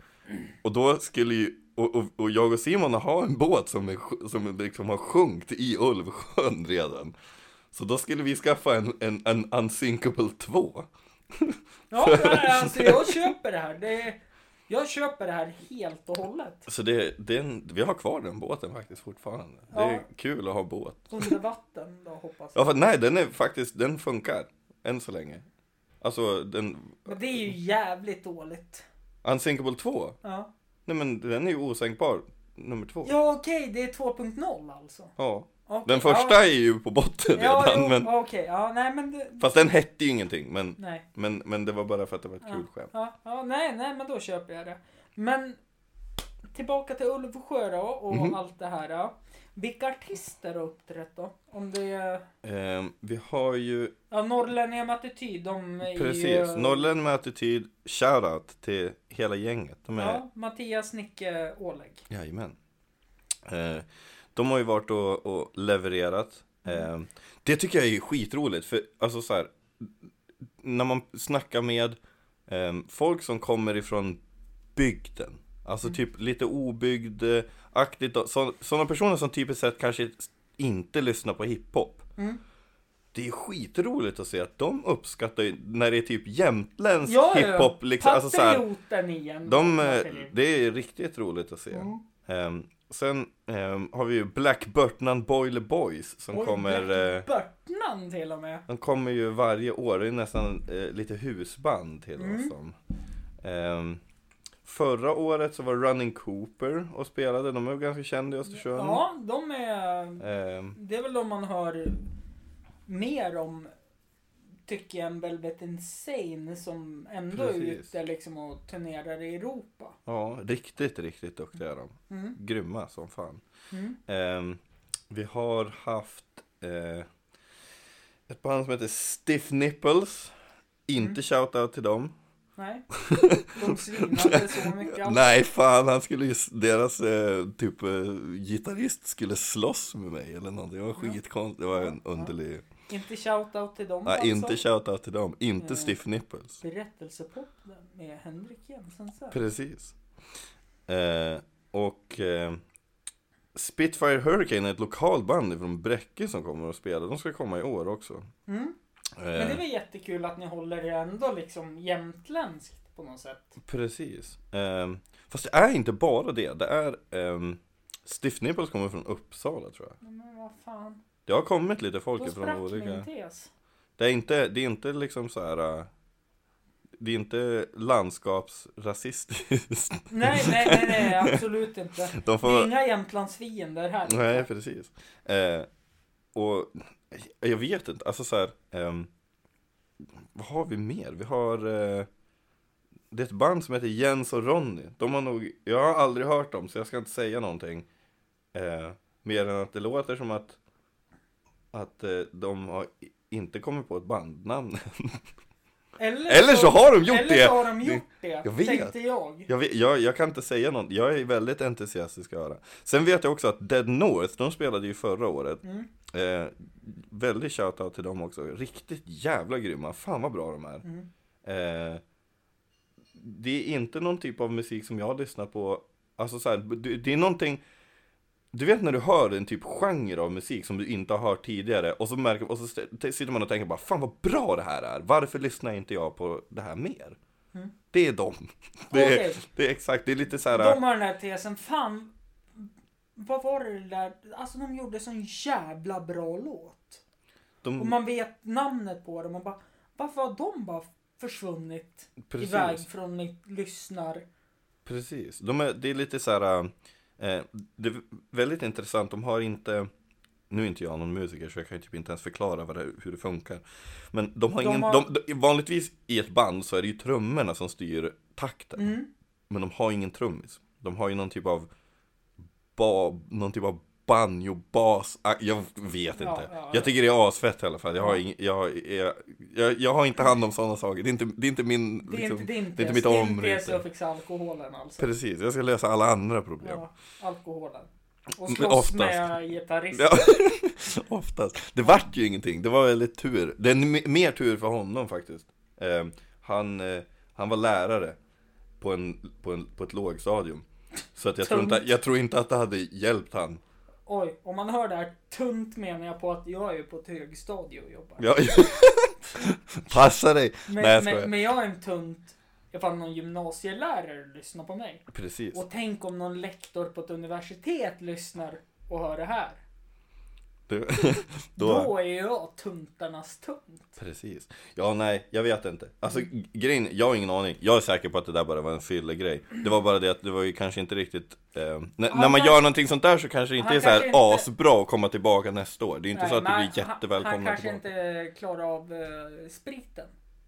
Och då skulle ju och, och, och jag och Simon har en båt som, är, som liksom har sjunkit i Ulvsjön redan Så då skulle vi skaffa en, en, en Unsinkable 2 Ja, alltså jag köper det här. Det jag köper det här helt och hållet. Så det, det är en, vi har kvar den båten faktiskt fortfarande Det är Ja. kul att ha båt Under vatten då hoppas Ja jag. för nej den är faktiskt, den funkar Än så länge Alltså den Men det är ju jävligt dåligt. Unsinkable 2 Ja, Nej men den är ju osänkbar Nummer 2 ja okej, det är 2.0 alltså. Ja Okej, Den första ja. är ju på botten Ja, redan jo, men okej. Ja, nej men det, Fast den hette ju ingenting, men, Nej. men, men det var bara för att det var ett kul Ja, skämt. ja, ja, nej, nej, men då köper jag det. Men tillbaka till Ulvsjö då och Mhm. allt det här. Då. Vilka artister har uppträtt då? Om det är Ehm, vi har ju, ja, Norrlänningar med attityd. De är precis, ju, Norrlän med attityd, shoutout till hela gänget. De är, Ja, Mattias Nicke Ålägg. jajamän. Ehm, de har ju varit och, och levererat. Ehm, det tycker jag är skitroligt, för alltså så här, när man snackar med ehm, folk som kommer ifrån bygden, alltså typ lite obygd-aktigt, sådana personer som typiskt sett kanske inte lyssnar på hiphop. Mm. Det är skitroligt att se att de uppskattar ju när det är typ jämtländsk Ja, hiphop liksom, alltså så här, igen. de, eh. Det är riktigt roligt att se. Mm. Ehm, sen ehm, har vi ju Black Burtnan Boiler Boys som Oj, kommer eh, Börtnan till och med. De kommer ju varje år, det är nästan eh, lite husband till Mm. oss som. Ehm, Förra året så var Running Cooper och spelade, de är ju ganska kända i Östersund. Ja, de är... Ehm, Det är väl de man hör mer om tycker jag en Velvet Insane som ändå är Precis. ute liksom och turnerar i Europa. Ja, riktigt, riktigt duktiga är de. Mm. Grymma som fan. Mm. Ehm, vi har haft eh, ett band som heter Stiff Nipples. Inte Mm. shoutout till dem. Nej, [LAUGHS] de svinade så mycket. [LAUGHS] Nej, fan, han skulle ju, deras eh, typ eh, gitarrist skulle slåss med mig eller någonting. Det var skitkonstigt. Det var en underlig. Inte shoutout till dem Nej, alltså. inte shoutout till dem. Inte Eh. Stiff Nipples. Berättelsepodden med Henrik Jensen. Precis. Eh, och eh, Spitfire Hurricane är ett lokalband från Bräcke som kommer att spela. De ska komma i år också. Mm. Men det Eh, är väl jättekul att ni håller det ändå liksom jämtländskt på något sätt. Precis. Ehm, fast det är inte bara det. Det är um, Stiff Nipples kommer från Uppsala tror jag. Men vad fan. Det har kommit lite folk från sprack olika. tes. Det är inte, det är inte liksom så här. äh, Det är inte landskapsrasistiskt. [LAUGHS] Nej, nej, nej, nej, absolut inte. [LAUGHS] De Det är får... inga Jämtlandsfiender här. Nej, precis. Eh, och jag vet inte, alltså så här. ehm, vad har vi mer? Vi har eh, Det är ett band som heter Jens och Ronny. De har nog, jag har aldrig hört dem så jag ska inte säga någonting. Eh, mer än att det låter som att Att eh, de har inte kommit på ett bandnamn. [LAUGHS] Eller, Eller så har de gjort eller det! så har de gjort det, Jag vet. tänkte jag. Jag, vet, jag, jag kan inte säga något, jag är väldigt entusiastisk att höra. Sen vet jag också att Dead North, de spelade ju förra året. Mm. Eh, väldigt shoutout till dem också. Riktigt jävla grymma. Fan vad bra de är. Mm. Eh, det är inte någon typ av musik som jag har lyssnat på. Alltså så här, det, det är någonting. Du vet när du hör en typ genre av musik som du inte har hört tidigare och så, märker, och så sitter man och tänker bara Fan vad bra det här är. Varför lyssnar inte jag på det här mer? Mm. Det är dem. [LAUGHS] Det är, Okej. det är exakt, det är lite så här. De har den här tesen, fan. Vad var det där? Alltså de gjorde sån jävla bra låt. de, Och man vet namnet på dem och bara, varför har de bara försvunnit precis. iväg från ni lyssnar? Precis, de är, det är lite så här. Eh, det är väldigt intressant, de har inte Nu är inte jag någon musiker så jag kan typ inte ens förklara vad det, hur det funkar. Men de har De ingen, har- De, de, vanligtvis i ett band så är det ju trummorna som styr takten. Mm. Men de har ingen trummis. De har ju någon typ av ba, Någon typ av banjo, bas, ah, jag vet inte Ja, ja, ja. Jag tycker det är asfett i alla fall Jag har, ing, jag, jag, jag, jag har inte hand om sådana saker Det är inte, det är inte min Det är liksom, inte din det är inte mitt område. tes är fixa alkoholen alltså. Precis, jag ska lösa alla andra problem Ja, alkoholen. Och slåss oftast. med gitarristen. [LAUGHS] Oftast. Det vart ju ingenting, det var väldigt tur. Det är mer tur för honom faktiskt. Eh, han, eh, han var lärare på, en, på, en, på ett lågstadium. Så att jag, tror inte, jag tror inte att det hade hjälpt han. Oj, om man hör det här tunt menar jag på att jag är ju på ett högstadie och jobbar. Ja, [LAUGHS] passa dig! Men, Nej, jag men, men jag är en tunt ifall någon gymnasielärare lyssnar på mig. Precis. Och tänk om någon lektor på ett universitet lyssnar och hör det här. Du, [LAUGHS] Då, då, är jag tuntarnas tunt. precis. Ja, nej, jag vet inte. Alltså grejen, jag har ingen aning. Jag är säker på att det där bara var en fyllegrej. Det var bara det att det var ju kanske inte riktigt eh, när, Han när man gör någonting sånt där så kanske det inte han är så här inte- asbra att komma tillbaka nästa år. Det är inte så att det men blir han- Han jättevälkomna kanske tillbaka. inte klarar av eh, spriten.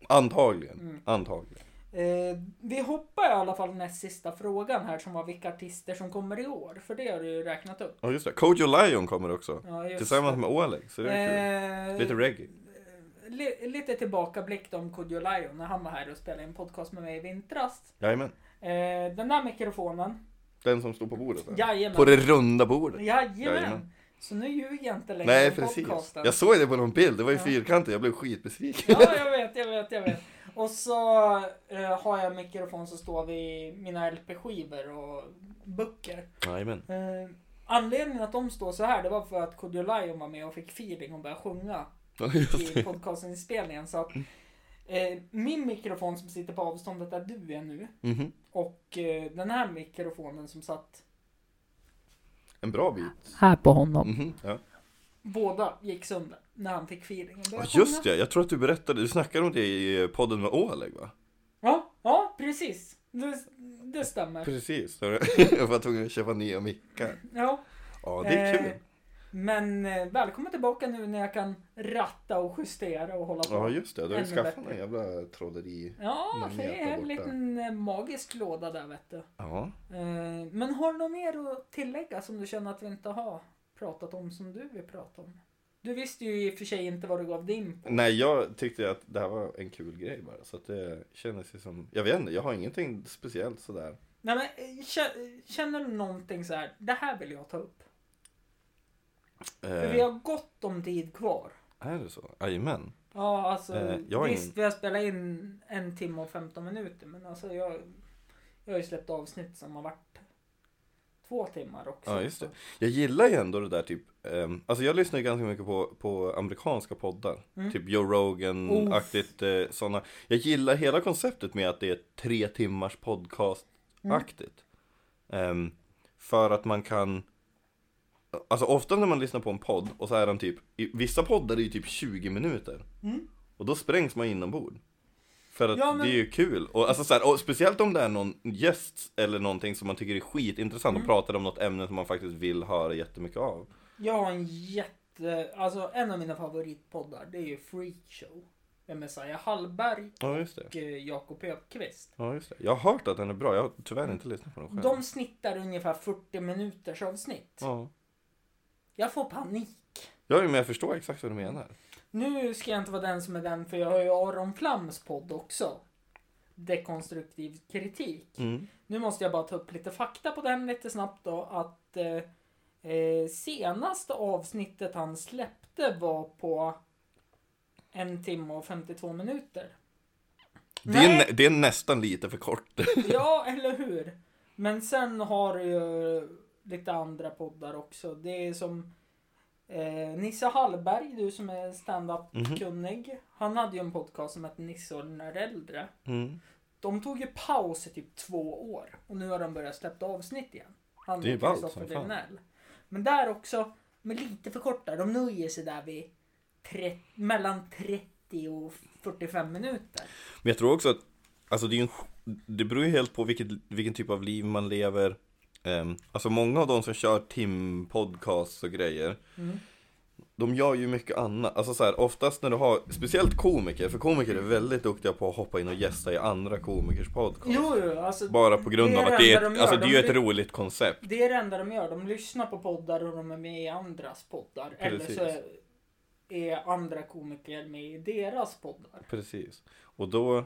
Antagligen, Mm. antagligen. Eh, vi hoppar i alla fall näst sista frågan här som var vilka artister som kommer i år. För det har du ju räknat upp. Ja just det, Kojo Lion kommer också. Ja, Tillsammans det. med Oleg, så det är kul. Eh, Lite reggae. li, lite tillbakablick om Kodjo Lion när han var här och spelade en podcast med mig i vintras. Jajamän. Eh, den där mikrofonen. Den som står på bordet. där. Jajamän. På det runda bordet. Jajamän. Jajamän. Så nu ljuger jag inte längre Nej precis. podcasten. Jag såg det på någon bild, det var ju Ja. fyrkantigt, jag blev skitbesviken. Ja, jag vet, jag vet, jag vet. Och så eh, har jag mikrofon som står vid mina LP-skivor och böcker. Jajamän. Eh, anledningen att de står så här, det var för att Kodjo Lion var med och fick feeling och började sjunga i podcastinspelningen. Så att eh, min mikrofon som sitter på avståndet där du är nu Mhm. och eh, den här mikrofonen som satt En bra bit. här på honom. Mhm, Ja. Båda gick sönder när han fick feeling och ja, just det, jag tror att du berättade, du snackade om det i podden med Oleg va? Ja, ja precis. Det, det stämmer. Precis, [LAUGHS] jag var tvungen att köpa nya mickar. Ja. Ja, det är Eh, kul. Men eh, välkommen tillbaka nu när jag kan ratta och justera och hålla på. Ja just det, du har ju skaffat en jävla trolleri. Ja, det är en liten eh, magisk låda där vet du. Ja. Eh, Men har du något mer att tillägga som du känner att vi inte har pratat om som du vill prata om? Du visste ju i och för sig inte vad du gav dig in på. Nej jag tyckte att det här var en kul grej bara. Så att det kändes ju som, jag vet inte, jag har ingenting speciellt sådär. Nej men eh, kä- känner du någonting så här, det här vill jag ta upp. För Eh, vi har gott om tid kvar. Är det så? Jajamän. Ja, alltså Eh, visst ingen- vi har spelat in en timme och 15 minuter men alltså jag, jag har ju släppt avsnitt som har varit två timmar också. Ja, just det. Jag gillar ju ändå det där typ, ehm, alltså jag lyssnar ju ganska mycket på, på amerikanska poddar. Mm. Typ Joe Rogan-aktigt eh, sådana. Jag gillar hela konceptet med att det är tre timmars podcast-aktigt. Ehm, för att man kan, alltså ofta när man lyssnar på en podd och så är den typ, vissa poddar är ju typ 20 minuter. Mm. Och då sprängs man inombords. För att Ja, men- det är ju kul. Och, alltså, så här, och speciellt om det är någon gäst eller någonting som man tycker är skitintressant Mm. och pratar om något ämne som man faktiskt vill höra jättemycket av. Jag har en jätte, alltså en av mina favoritpoddar det är ju Freakshow. Med Messiah Hallberg Ja, och eh, Jakob Öqvist. Ja, just det. Jag har hört att den är bra. Jag har tyvärr inte lyssnat på den själv. De snittar ungefär 40 minuters avsnitt. Ja. Jag får panik. ja, men jag förstår exakt vad du menar. Nu ska jag inte vara den som är den för jag har ju Aron Flams podd också. Dekonstruktiv kritik. Mm. Nu måste jag bara ta upp lite fakta på den lite snabbt då. Att eh, eh, senaste avsnittet han släppte var på en timme och 52 minuter. Det är, nä- det är nästan lite för kort. [LAUGHS] Ja, eller hur? Men sen har du ju lite andra poddar också. Det är som eh, Nisse Hallberg, du som är stand-up-kunnig. Han hade ju en podcast som hette Nisse och den är äldre. Mm. De tog ju paus i typ två år och nu har de börjat släppa avsnitt igen. Han Det är ballt som fan. Men där också, med lite för korta. De nöjer sig där vid tre- mellan 30 och 45 minuter. Men jag tror också att, alltså det, är en, det beror ju helt på vilket, vilken typ av liv man lever. Ehm, alltså många av de som kör timpodcasts och grejer, Mm. de gör ju mycket annat. Alltså så här, oftast när du har, speciellt komiker, för komiker är väldigt duktiga på att hoppa in och gästa i andra komikers podcast. Jo, jo, alltså. Bara på grund av att det är, de alltså det är ju ett roligt koncept. Det är det enda de gör. De lyssnar på poddar och de är med i andras poddar. Precis. Eller så är andra komiker med i deras poddar. Precis. Och då,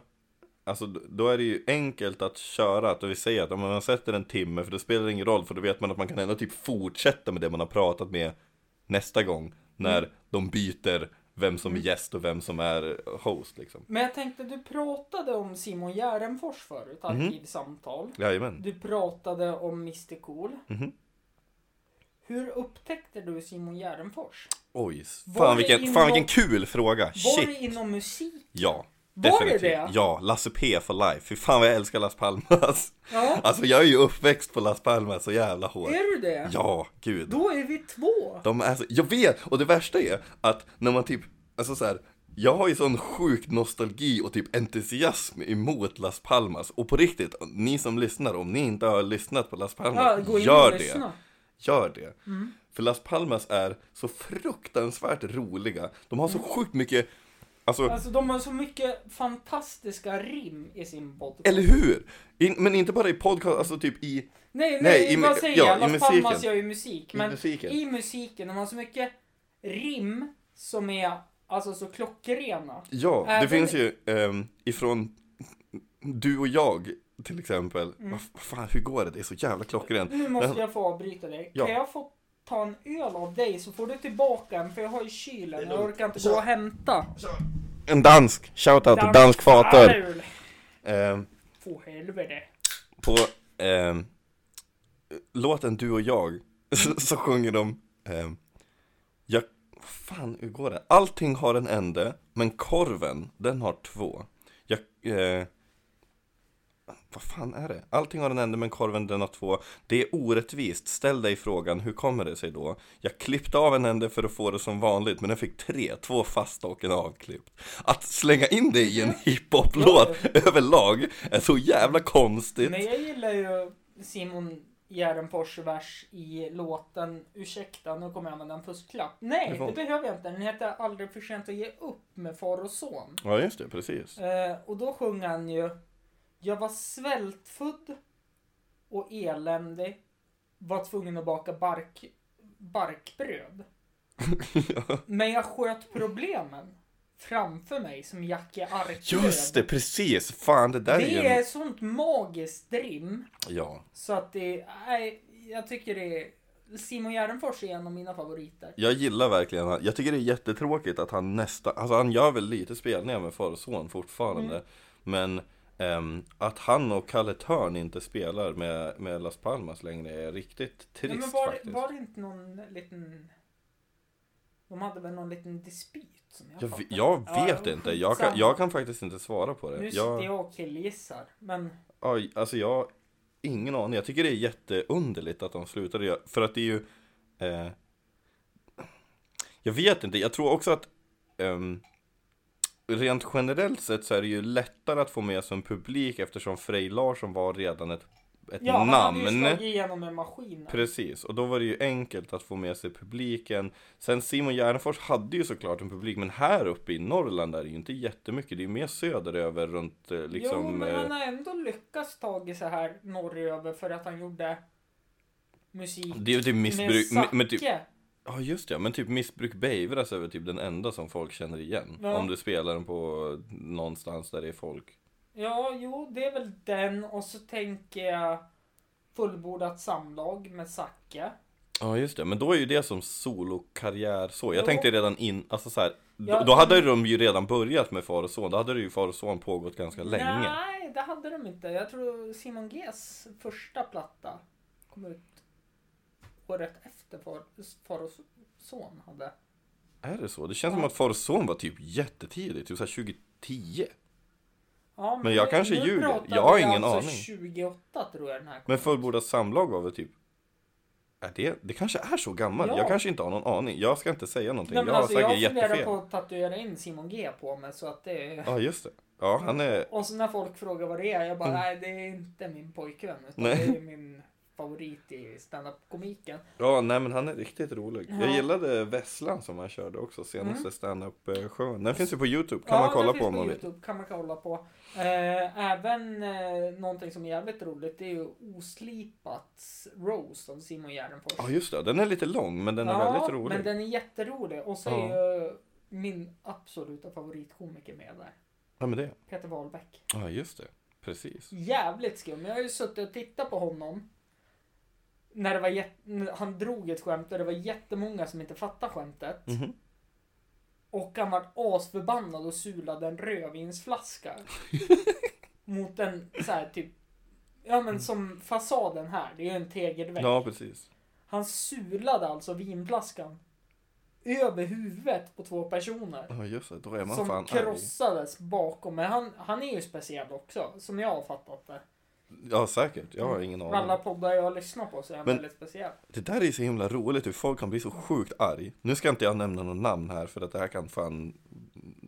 alltså då är det ju enkelt att köra, att vi säger att om man sätter en timme, för det spelar ingen roll, för då vet man att man kan ändå typ fortsätta med det man har pratat med nästa gång, när Mm. de byter vem som är gäst och vem som är host liksom. Men jag tänkte, du pratade om Simon Gärdenfors förut, Mhm. arkivsamtal. Jajamän. Du pratade om Mr Cool. Mhm. Hur upptäckte du Simon Gärdenfors? Oj, Var fan vilken, inom- fan vilken kul fråga! Var Shit! det inom musik? Ja, Var det det? Ja, Lasse P for life. Fy fan vad jag älskar Las Palmas. [LAUGHS] Ja, Alltså jag är ju uppväxt på Las Palmas så jävla hårt. är du det? Ja, gud. Då är vi två. De är så, jag vet! Och det värsta är att när man typ, alltså så här, jag har ju sån sjuk nostalgi och typ entusiasm emot Las Palmas. Och på riktigt, ni som lyssnar, om ni inte har lyssnat på Las Ja, Palmas, gå in gör det. Gör det. Mm. För Las Palmas är så fruktansvärt roliga. De har så sjukt mycket, alltså, Alltså de har så mycket fantastiska rim i sin podcast. eller hur? In, men inte bara i podcast, alltså typ i, Nej, nej, Nej, i vad säger ja, jag? i Las. Palmas gör ju musik. i Men musiken. i musiken, de har så mycket rim som är alltså så klockrena. Ja, det Även- finns ju um, ifrån du och jag till exempel. Mm. Vad fan, hur går det? Det är så jävla klockrent. Nu måste jag få avbryta dig. Ja. Kan jag få ta en öl av dig så får du tillbaka en för jag har i kylen. Jag orkar inte gå och hämta. En dansk, shoutout till dansk fater. öl. Um, Få helvete. på ehm, låten Du och jag [LAUGHS] så sjunger de ehm, jag, fan, hur går det? Allting har en ände, men korven, den har två. Jag, eh, vad fan är det? Allting har en ände, men korven, den har två. Det är orättvist. Ställ dig frågan, hur kommer det sig då? Jag klippte av en ände för att få det som vanligt, men den fick tre, två fasta och en avklippt. Att slänga in det i en [LAUGHS] hiphop-låt [LAUGHS] överlag är så jävla konstigt. Men jag gillar ju Simon Järnfors vers i låten Ursäkta, nu kommer jag använda en fusklapp. Nej, Varför? det behöver jag inte. Den heter Aldrig för sent att ge upp med far och son. Ja, just det, precis. Eh, och då sjunger han ju Jag var svältfödd och eländig. Var tvungen att baka bark, barkbröd. [LAUGHS] Men jag sköt problemen framför mig som Jackie Arklöv. Just det, precis! Fan, det där Det är ju en... är sånt magiskt rim. Ja. Så att det nej, jag tycker det är Simon Gärdenfors är en av mina favoriter. Jag gillar verkligen han. Jag tycker det är jättetråkigt att han nästan, alltså han gör väl lite spelningar med far och son fortfarande. Mm. Men ehm, att han och Kalle Törn inte spelar med, med Las Palmas längre är riktigt trist Nej, men var, faktiskt. var det inte någon liten... De hade väl någon liten dispyt som jag Jag, jag Ja, vet inte, jag kan, jag kan faktiskt inte svara på det. Nu sitter Jag, jag och killgissar. Men aj, alltså jag har ingen aning. Jag tycker det är jätteunderligt att de slutade för att det är ju eh, Jag vet inte, jag tror också att ehm, Rent generellt sett så är det ju lättare att få med sig en publik eftersom Frej Larsson var redan ett, ett ja, han hade ju namn. slagit igenom med maskinen. Precis, och då var det ju enkelt att få med sig publiken. Sen Simon Gärdenfors hade ju såklart en publik, men här uppe i Norrland är det ju inte jättemycket. Det är ju mer söderöver runt eh, liksom... jo, men eh, han har ändå lyckats tagit så här norröver för att han gjorde musik Det är ju typ med missbruk, Zacke. Ja just det, men typ missbruk beivras är väl typ den enda som folk känner igen. Ja. Om du spelar den på någonstans där det är folk. Ja, jo, det är väl den. Och så tänker jag fullbordat samlag med Zacke. Ja just det, men då är ju det som solokarriär så. Jag Jo. tänkte redan in, alltså så här, Ja, då, då hade de ju redan börjat med Far och Son, då hade det ju Far och Son pågått ganska länge. Nej, det hade de inte. Jag tror Simon Gs första platta kom ut året efter Far, far och Son hade. Är det så? Det känns Ja. som att Far och Son var typ jättetidigt, typ såhär 2010. Ja, Men jag nu- kanske nu ljuger. Jag har ingen alltså aning. 28 tror jag den här Men fullbordat samlag var väl typ är det, det kanske är så gammalt, Ja. jag kanske inte har någon aning. Jag ska inte säga någonting, Nej, men jag har alltså, säkert jag funderar jättefel. på att tatuera in Simon G på mig så att det är... Ja just det. Ja han är, Och så när folk frågar vad det är, jag bara Mm. nej det är inte min pojkvän utan Nej. det är min favorit i standup-komiken. ja nej men han är riktigt rolig. Jag Ja. gillade Vesslan som han körde också, senaste Mm. standup eh, showen. Den finns ju på youtube, kan ja, man kolla på om man vill. Youtube, kan man kolla på. Eh, även eh, någonting som är jävligt roligt det är ju Oslipats roast av Simon Gärdenfors. Ja just det, den är lite lång men den är ja, väldigt rolig. men den är jätterolig. Och så Ja. är ju min absoluta favoritkomiker med där. Vem är det? Peter Wahlbeck. Ja just det, precis. Jävligt skum. Jag har ju suttit och tittat på honom. När det var jät- när han drog ett skämt och det var jättemånga som inte fattade skämtet. Mhm. Och han var asförbannad och sulade en rödvinsflaska. [LAUGHS] mot en så här typ. Ja men som fasaden här. Det är ju en tegelvägg. Ja precis. Han sulade alltså vinflaskan. Över huvudet på två personer. Ja just det, då är man Som fan arg. krossades bakom. Men han, han är ju speciell också. Som jag har fattat det. Ja säkert, jag har ingen aning. Alla poddar jag lyssnar på så är han Men- väldigt speciell. Det där är så himla roligt hur folk kan bli så sjukt arg. Nu ska inte jag nämna någon namn här för att det här kan fan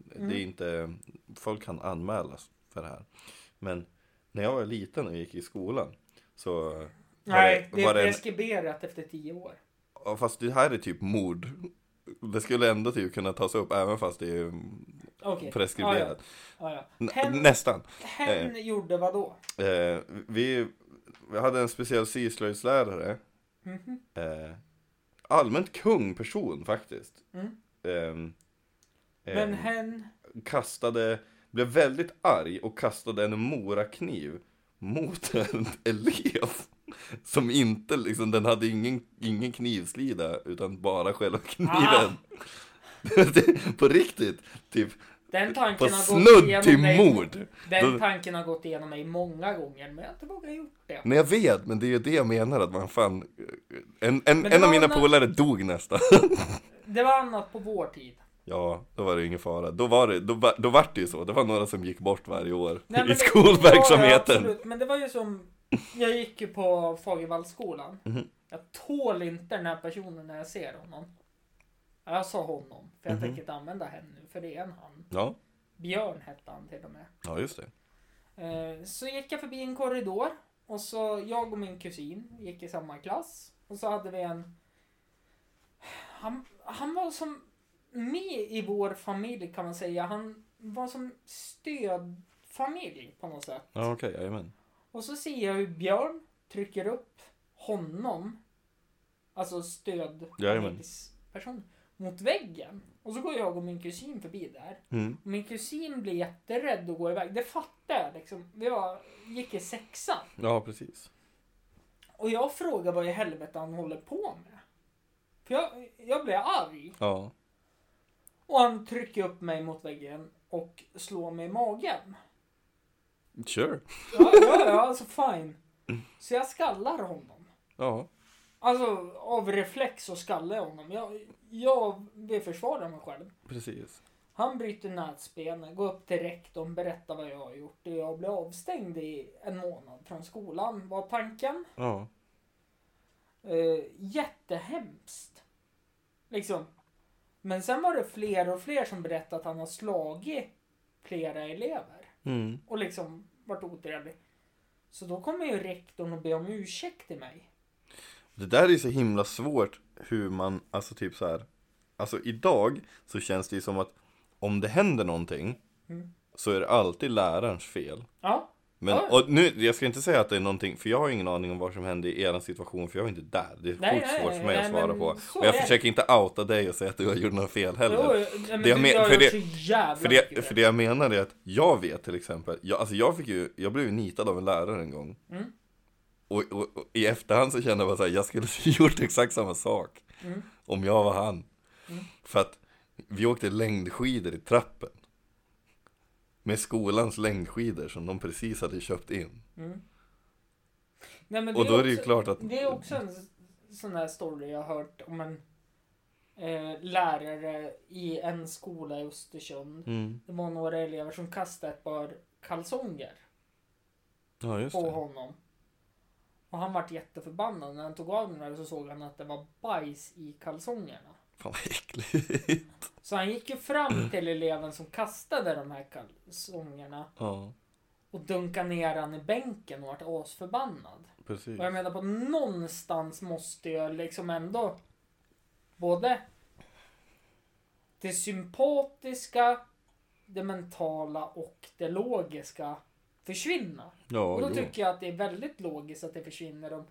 Det Mm. är inte Folk kan anmälas för det här Men när jag var liten och gick i skolan Så var Nej, det var är en, preskriberat efter tio år. ja, Fast det här är typ mord Det skulle ändå typ kunna tas upp även fast det är Okej. preskriberat Ja, ja. N- Hen, Nästan hen gjorde vad då? eh, vi, vi hade en speciell syslöjdslärare Mhm. eh, Allmänt kung person faktiskt Mm. Ehm, Men ehm, hen... kastade, blev väldigt arg och kastade en morakniv mot en [LAUGHS] elev. Som inte liksom, den hade ingen, ingen knivslida utan bara själva kniven. [LAUGHS] på riktigt, typ Den på tanken har gått snudd till mig. mord. Den tanken har gått igenom mig många gånger, men jag har inte vågat gjort det. Men jag vet, men det är ju det jag menar att man fan En, en, det en av mina när- polare dog nästan Det var annat på vår tid. Ja, då var det ingen fara. Då var det, då, då var det ju så. Det var några som gick bort varje år Nej, i det- skolverksamheten. Ja, absolut. men det var ju som... Jag gick ju på Fagervallsskolan. Mhm. Jag tål inte den här personen när jag ser honom. Jag sa honom, för jag Mhm. tänker inte använda henne nu, för det är en han. Ja, Björn hette han till och med. ja just det. Eh, Så gick jag förbi en korridor. Och så jag och min kusin gick i samma klass. Och så hade vi en... Han, han var som med i vår familj kan man säga. Han var som stödfamilj på något sätt. Ja, okej, jajamän. Och så ser jag hur Björn trycker upp honom, alltså stödperson, mot väggen. Och så går jag och min kusin förbi där. Mm. Och min kusin blir jätterädd och går iväg. Det fattar jag liksom. Vi var, gick i sexan. Ja, precis. Och jag frågar vad i helvete han håller på med. För jag, jag blev arg. Ja. Och han trycker upp mig mot väggen och slår mig i magen. Sure. Ja, ja, ja alltså fine. Så jag skallar honom. Ja. Alltså av reflex så skallar jag honom. Jag, jag vill försvara mig själv. Precis. Han bryter nätbenet, går upp till rektorn, berättar vad jag har gjort. Och jag blir avstängd i en månad från skolan, var tanken. Ja. Eh, jättehemskt. Liksom. Men sen var det fler och fler som berättade att han har slagit flera elever. Mm. Och liksom varit otrevlig. Så då kommer ju rektorn och be om ursäkt till mig. Det där är så himla svårt hur man, alltså typ så här. Alltså idag så känns det ju som att om det händer någonting Mm. så är det alltid lärarens fel. Ja, Men, Ja. och nu, jag ska inte säga att det är någonting, för jag har ingen aning om vad som hände i er situation, för jag var inte där. Det är Nej, sjukt svårt för mig nej, att svara på. Och jag försöker inte outa dig och säga att du har gjort något fel heller. jo, men Det jag men- för det- För det, mycket för det jag menar är att jag vet till exempel, jag, alltså jag fick ju, jag blev ju nitad av en lärare en gång. Mm. Och, och, och i efterhand så kände jag bara så här, jag skulle [LAUGHS] gjort exakt samma sak. Mm. Om jag var han. Mm. För att vi åkte längdskidor i trappen. Med skolans längdskidor som de precis hade köpt in. Mm. Nej, men Och då är det ju också- klart att- Det är också en sån här story jag har hört om en eh, lärare i en skola i Östersund. Mm. Det var några elever som kastade ett par kalsonger Ja, på det. honom. Och han vart jätteförbannad. När han tog av dem där så såg han att det var bajs i kalsongerna. Fan vad äckligt. Så han gick ju fram till eleven som kastade de här kalsongerna Ja, och dunkade ner han i bänken och vart asförbannad. precis. Och jag menar på någonstans måste jag liksom ändå både det sympatiska, det mentala och det logiska försvinna. Ja, Och då jo. tycker jag att det är väldigt logiskt att det försvinner om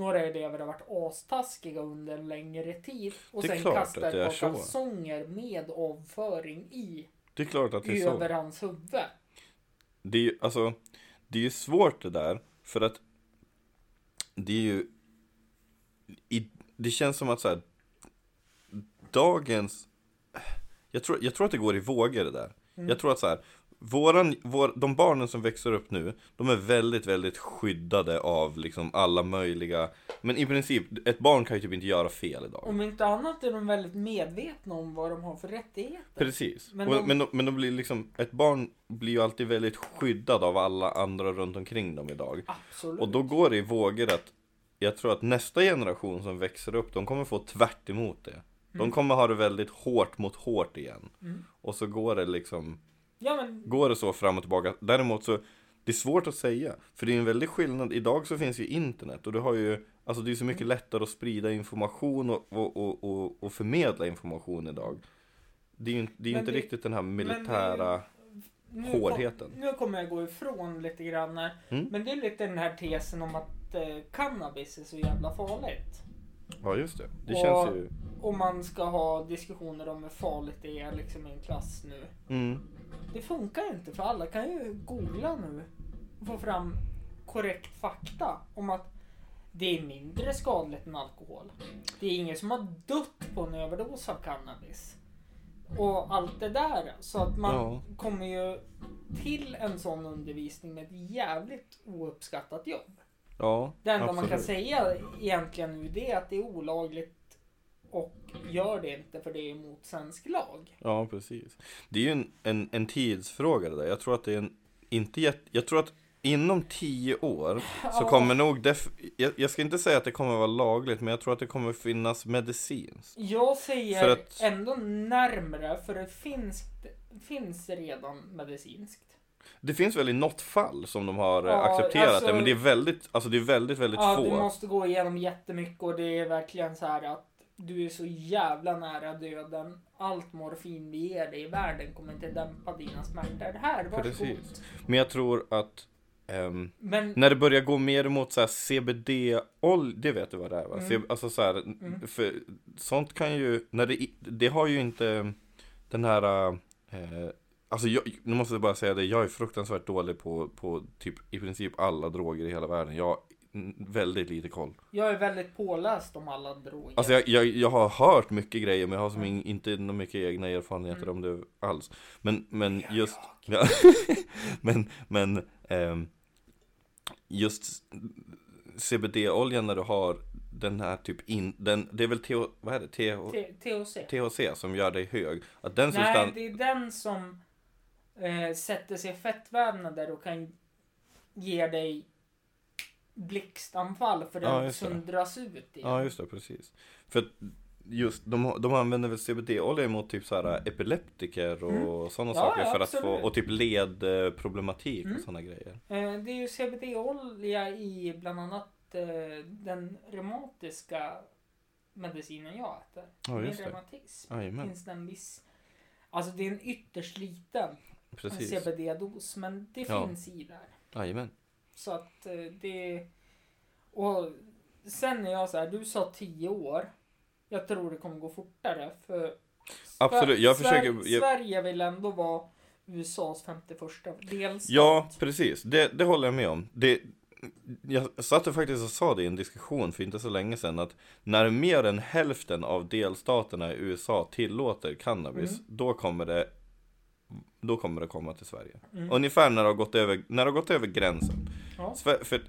några elever har varit astaskiga under en längre tid och sen par så. kalsonger med avföring i Det är klart att det är så. över hans huvud. Det är ju, alltså, det är ju svårt det där, för att det är ju, i, det känns som att så här, dagens, jag tror, jag tror att det går i vågor det där. Mm. Jag tror att så här, våran, vår, de barnen som växer upp nu, de är väldigt, väldigt skyddade av liksom alla möjliga, men i princip, ett barn kan ju typ inte göra fel idag. Om inte annat är de väldigt medvetna om vad de har för rättigheter. Precis. Men Men, de- och, men, de, men de blir liksom, ett barn blir ju alltid väldigt skyddad av alla andra runt omkring dem idag. Absolut. Och då går det i vågor att jag tror att nästa generation som växer upp, de kommer få tvärt emot det. De kommer ha det väldigt hårt mot hårt igen. Mm. Och så går det liksom, Ja men, går det så fram och tillbaka. Däremot så, det är svårt att säga. För det är en väldig skillnad. Idag så finns ju internet och du har ju, alltså det är så mycket lättare att sprida information och, och, och, och, och förmedla information idag. Det är ju det är ju inte det- riktigt den här militära, nu, Hårdheten. Kom, nu kommer jag gå ifrån lite grann här. Mm. Men det är lite den här tesen om att eh, cannabis är så jävla farligt. ja just det. Det Och- känns ju, Och man ska ha diskussioner om hur farligt det är liksom i en klass nu. mm, Det funkar ju inte för alla kan ju googla nu och få fram korrekt fakta om att det är mindre skadligt än alkohol. Det är ingen som har dött på en överdos av cannabis. Och allt det där. Så att man Ja. kommer ju till en sån undervisning med ett jävligt ouppskattat jobb. ja, Det enda man kan absolut. säga egentligen nu det är att det är olagligt och gör det inte för det är emot svensk lag. Ja, precis. Det är ju en, en, en tidsfråga det där. Jag tror att det är en, inte jätte, jag tror att inom tio år så kommer nog, def, jag, jag ska inte säga att det kommer vara lagligt, men jag tror att det kommer finnas medicinskt. Jag säger För att- ändå närmre för det finns, finns redan medicinskt. Det finns väl i något fall som de har eh, Ja, accepterat alltså- det, men det är väldigt, alltså det är väldigt, väldigt Ja, få. du måste gå igenom jättemycket och det är verkligen så här att du är så jävla nära döden. Allt morfin vi ger dig i världen kommer inte dämpa dina smärtor. Här, varsågod. Precis. Men jag tror att ehm, Men när det börjar gå mer emot så CBD-olja, det vet du vad det är va? Mm. Alltså så här, för sånt kan ju, när det, det har ju inte den här, eh, alltså jag, nu måste jag bara säga det, jag är fruktansvärt dålig på, på typ i princip alla droger i hela världen. Jag mm, väldigt lite koll. jag är väldigt påläst om alla droger. Alltså jag, jag, jag har hört mycket grejer men jag har som in, inte några mycket egna erfarenheter om det alls. Men, men just, ja, [LAUGHS] men, men ehm, just CBD-oljan när du har den här typ in, den, det är väl TH, vad är det? TH, T- THC. THC som gör dig hög. Att den Nej, substans, det är den som eh, sätter sig i fettvävnader och kan ge dig blixtanfall för Ja, den just det. söndras ut igen. ja just det, precis. För just, de, de använder väl CBD-olja mot typ så här epileptiker och sådana Mm. Ja, saker ja, för att få, absolut. och typ ledproblematik Mm. och sådana grejer. Eh, det är ju CBD-olja i bland annat eh, den reumatiska medicinen jag äter. Ja, Min reumatism Jajamän, finns det en viss... Alltså det är en ytterst liten. CBD-dos men det Ja. finns i där. Jajamän. Så att eh, det... Och sen är jag så här, du sa 10 år. Jag tror det kommer gå fortare för Absolut, jag Sver- försöker... Jag, Sverige vill ändå vara USAs 51 delstat. ja, precis. Det, det håller jag med om. Det, jag satt och faktiskt och sa det i en diskussion för inte så länge sedan att när mer än hälften av delstaterna i USA tillåter cannabis, Mm. då kommer det då kommer det komma till Sverige. Mm. Ungefär när det har gått över, när det har gått över gränsen. Ja. Sver- för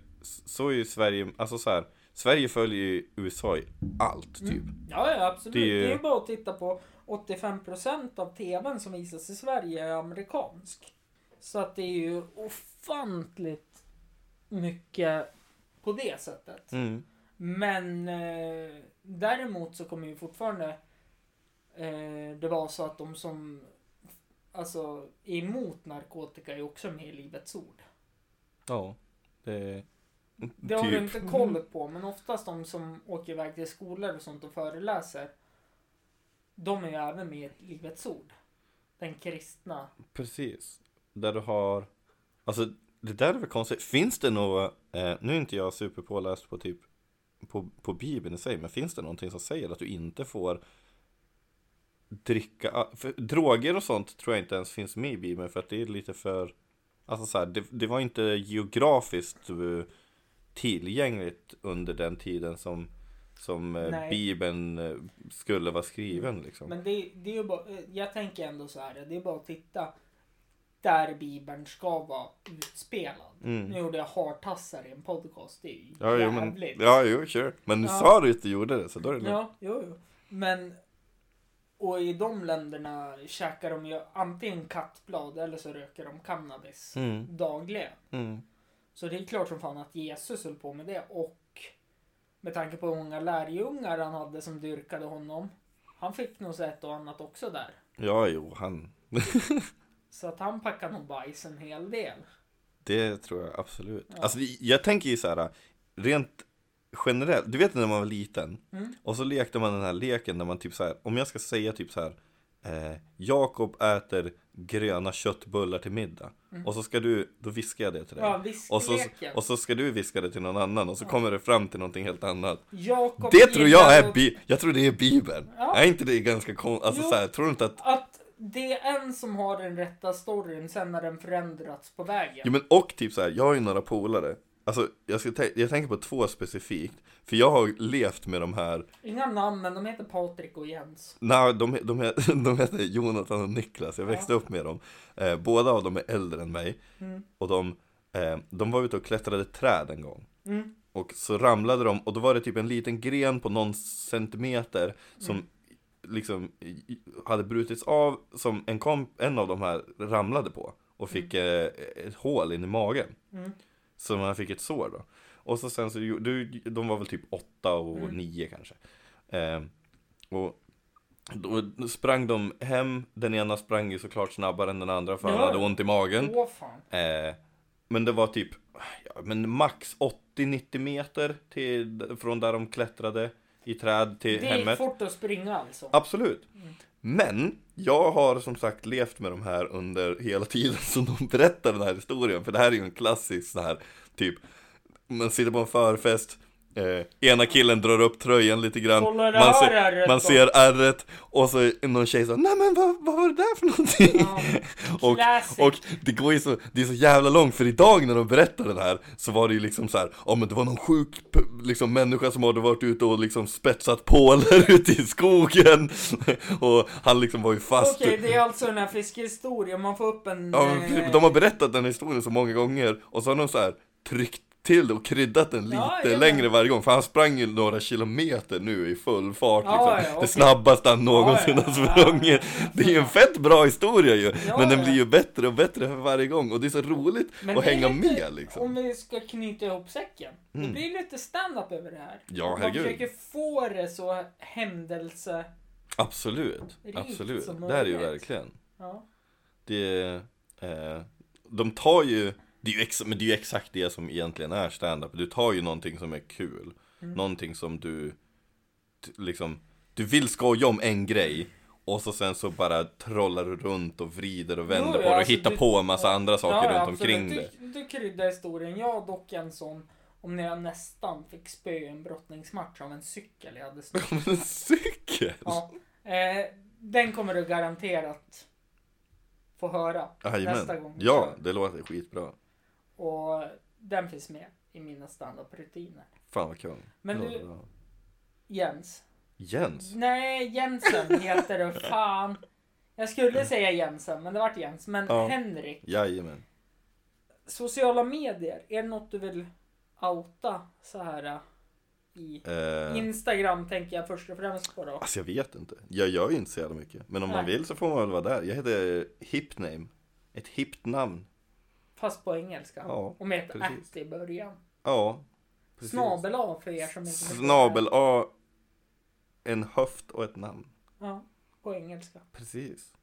så är ju Sverige, alltså så här, Sverige följer ju USA i allt typ. Mm. Ja, ja absolut. Det Det är är, ju- ju bara att titta på 85% av TVn som visas i Sverige är amerikansk. Så att det är ju ofantligt mycket på det sättet. Mm. Men eh, däremot så kommer ju fortfarande eh, det vara så att de som alltså emot narkotika är också med i Livets Ord. Ja, det... Det har du typ. inte koll på, men oftast de som åker iväg till skolor och sånt och föreläser. De är ju även med i Livets Ord. Den kristna. Precis. Där du har, alltså det där är väl konstigt. Finns det något, eh, nu är inte jag superpåläst på typ på, på Bibeln i sig, men finns det någonting som säger att du inte får dricka, för droger och sånt tror jag inte ens finns med i Bibeln för att det är lite för, alltså så här, det, det var inte geografiskt eh, tillgängligt under den tiden som, som eh, Nej. Bibeln eh, skulle vara skriven liksom. Men det, det är ju bara, jag tänker ändå så här, det är bara att titta där Bibeln ska vara utspelad. Mm. Nu gjorde jag hartassar i en podcast, det är ju Ja, jo, men, jävligt. ja, jo, kör. Men nu Ja. sa du att du gjorde det, så då är det lugnt. Ja, jo, jo. Men och i de länderna käkar de ju antingen kattblad eller så röker de cannabis Mm, dagligen. mm. Så det är klart som fan att Jesus höll på med det och med tanke på hur många lärjungar han hade som dyrkade honom. Han fick nog så ett och annat också där. Ja, jo, han. [LAUGHS] Så att han packade nog bajs en hel del. Det tror jag absolut. Ja. Alltså, jag tänker ju så här, rent generellt. Du vet när man var liten Mm. och så lekte man den här leken där man typ så här, om jag ska säga typ så här. Eh, Jakob äter gröna köttbullar till middag. Och så ska du, då viskar jag det till dig. Mm. Ja, och, så, och så ska du viska det till någon annan och så kommer det fram till någonting helt annat. Jakob Det tror jag är, bi- jag tror det är Bibeln. Ja. Är inte det ganska konstigt? Alltså Jo. så här, tror du inte att Att det är en som har den rätta storyn, sen har den förändrats på vägen. Jo men och typ så här, jag har ju några polare Alltså jag, ska jag tänker på två specifikt För jag har levt med de här Inga namn, men de heter Patrik och Jens. Nej, de, de, [LAUGHS] de heter Jonathan och Niklas, jag växte Ja. upp med dem eh, Båda av dem är äldre än mig Mm. Och de, eh, de var ute och klättrade träd en gång Mm. Och så ramlade de och då var det typ en liten gren på någon centimeter Som Mm. liksom hade brutits av Som en, en av de här ramlade på Och fick eh, ett hål in i magen Mm. Så man fick ett sår då. Och så sen så, du, de var väl typ åtta och Mm. nio kanske. Eh, och Då sprang de hem, den ena sprang ju såklart snabbare än den andra för han Ja. hade ont i magen. Åh. Eh, men det var typ, ja, men max 80-90 meter till, från där de klättrade i träd till Det gick hemmet. fort att springa alltså. Absolut. Men jag har som sagt levt med de här under hela tiden som de berättar den här historien. För det här är ju en klassisk sån här typ, man sitter på en förfest, eh, ena killen drar upp tröjan lite grann, Kolla man, ser, man ser ärret och så någon tjej så Nej men vad, vad var det där för någonting? [LAUGHS] Och, och det går ju så, det är så jävla långt för idag när de berättar det här Så var det ju liksom så här, ja men det var någon sjuk liksom människa som hade varit ute och liksom spetsat pålar [LAUGHS] ute i skogen. [LAUGHS] Och han liksom var ju fast. Okej, det är alltså den här fiskehistorien. Man får upp en... Ja, eh, de har berättat den historien så många gånger och så har de så här tryckt till det och kryddat den lite Ja, längre varje gång. För han sprang ju några kilometer nu i full fart liksom. Ja, ja, Det snabbaste han någonsin har sprungit. Det är ju en fett bra historia ju. Men den blir ju bättre och bättre för varje gång. Och det är så roligt Men att det är hänga lite- med liksom. Om vi ska knyta ihop säcken. Det Mm. blir lite stand-up över det här. Ja, Man herregud. försöker få det så händelse... Absolut, absolut. Det är det ju verkligen det, eh, de tar ju, det är ju, ex, men det är ju exakt det som egentligen är stand-up. Du tar ju någonting som är kul, Mm. någonting som du, liksom, du vill skoja om en grej och så sen så bara trollar du runt och vrider och vänder Jo, på det och alltså, hittar du- på en massa andra saker ja, runt absolut. omkring du, det. Du kryddar historien. Jag har dock en sån om när jag nästan fick spö en brottningsmatch av en cykel jag hade stått. Men en cykel! Ja. Eh, den kommer du garanterat få höra nästa Jajamän. gång. Ja, det låter skitbra. Och den finns med i mina standup-rutiner. Fan vad kul. Men du-. Jens. Jens? Nej, Jensen heter det. [LAUGHS] Fan. Jag skulle säga Jensen, men det vart Jens. Men Ja. Henrik. Jajamän. Sociala medier, är det något du vill outa så här äh, i Eh, Instagram tänker jag först och främst på då. Alltså jag vet inte. Jag gör ju inte så jävla mycket. Men om man Nej. vill så får man väl vara där. Jag heter Hipname. Ett hippt namn. Fast på engelska. Ja, och med ett precis. att i början. Ja. precis. Snabel A för er som inte. Snabel A. En höft och ett namn. Ja, på engelska. Precis.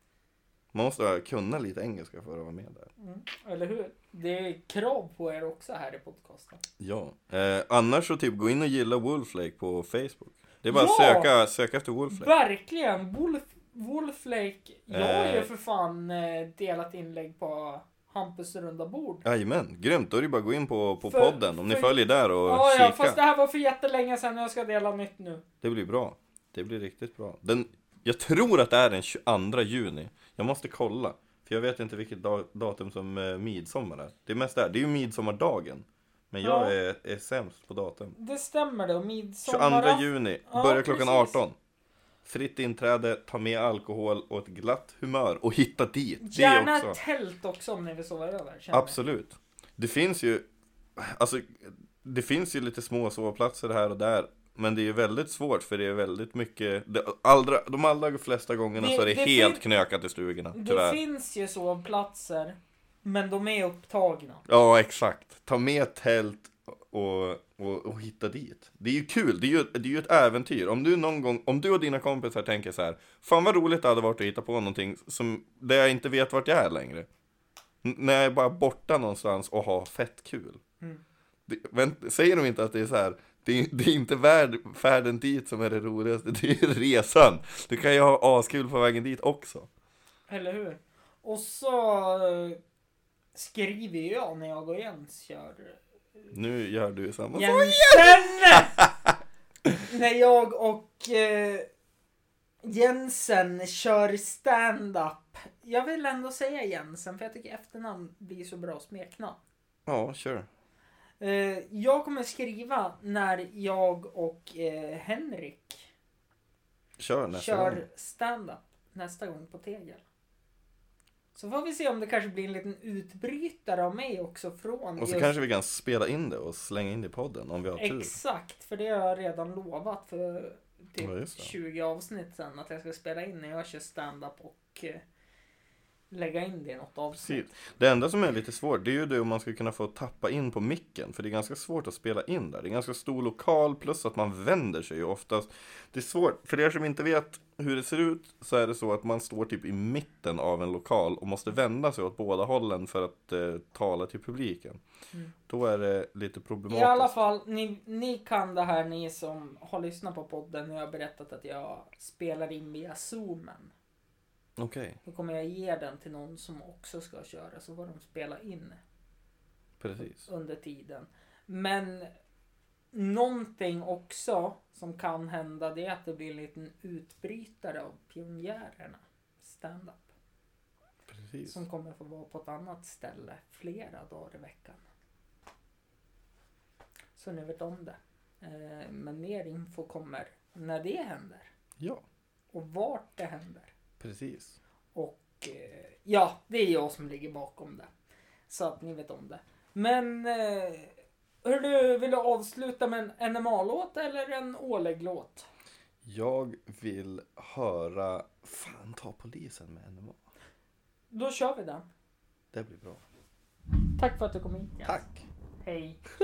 Man måste kunna lite engelska för att vara med där. Mm, eller hur? Det är krav på er också här i podcasten. Ja. Eh, annars så typ gå in och gilla Wolflake på Facebook. Det är bara att Ja! söka, söka efter Wolflake. Verkligen! Wolf, Wolflake. Jag har ju Eh. för fan eh, delat inlägg på Hampus runda bord. Jajamän, grymt. Då är det bara att gå in på, på För- podden om ni för- följer där och Ja, ja, kika. fast det här var för jättelänge sedan och jag ska dela nytt nu. Det blir bra. Det blir riktigt bra. Den, jag tror att det är den 22 juni. Jag måste kolla. För jag vet inte vilket da, datum som eh, midsommar är. Det är mest där. Det är ju midsommardagen. Men jag Ja. är, är sämst på datum. Det stämmer det. Och 22 midsommar... juni. Ja, Börjar klockan precis. 18. Fritt inträde, ta med alkohol och ett glatt humör. Och hitta dit. Det Gärna också. tält också om ni vill sova över. Absolut. Det finns ju, alltså, det finns ju lite små sovplatser här och där. Men det är ju väldigt svårt för det är väldigt mycket, det, allra, de allra flesta gångerna Det- så är det, det helt fin- knökat i stugorna, Det tyvärr. finns ju sovplatser. Men de är upptagna. Ja, exakt. Ta med tält och, och, och hitta dit. Det är ju kul, det är ju, det är ju ett äventyr. Om du någon gång, om du och dina kompisar tänker så här, fan vad roligt det hade varit att hitta på någonting som, där jag inte vet vart jag är längre. N- när jag är bara borta någonstans och har fett kul. Mm. Det, men säger de inte att det är så här, det är, det är inte värd, färden dit som är det roligaste, [LAUGHS] det är resan. Du kan ju ha askul på vägen dit också. Eller hur? Och så eh, skriver jag när jag och Jens kör Nu gör du samma sak. Jensen! [LAUGHS] När jag och eh, Jensen kör stand-up. Jag vill ändå säga Jensen för jag tycker efternamn blir så bra smeknamn. Ja, kör. Eh, jag kommer skriva när jag och eh, Henrik Kör nästa kör gång. stand-up nästa gång på Tegel. Så får vi se om det kanske blir en liten utbrytare av mig också från Och så just- kanske vi kan spela in det och slänga in det i podden om vi har tur. Exakt, för det har jag redan lovat för typ Ja, just det. 20 avsnitt sen att jag ska spela in när jag kör stand-up och eh, lägga in det i något avsnitt. Precis. Det enda som är lite svårt, det är ju det om man ska kunna få tappa in på micken. För det är ganska svårt att spela in där. Det är ganska stor lokal, plus att man vänder sig ju oftast. Det är svårt, för er som inte vet hur det ser ut, så är det så att man står typ i mitten av en lokal och måste vända sig åt båda hållen för att eh, tala till publiken. Mm. Då är det lite I problematiskt. alla fall, ni, ni kan det här ni som har lyssnat på podden när jag har berättat att jag spelar in via zoomen. Okej, Då kommer jag ge den till någon som också ska köra så får de spela in precis. under tiden. Men någonting också som kan hända det är att det blir en liten utbrytare av pionjärerna. Stand-up. precis. Som kommer få vara på ett annat ställe flera dagar i veckan. Så ni vet om det. Eh, Men mer info kommer när det händer. Ja, Och vart det händer. Precis. Och eh, ja, det är jag som ligger bakom det. Så att ni vet om det. Men eh, hörru, vill du avsluta med en NMA-låt eller en Oleg-låt? Jag vill höra Fan ta polisen med NMA. Då kör vi den. Det blir bra. Tack för att du kom hit. Tack! Hej. [LAUGHS]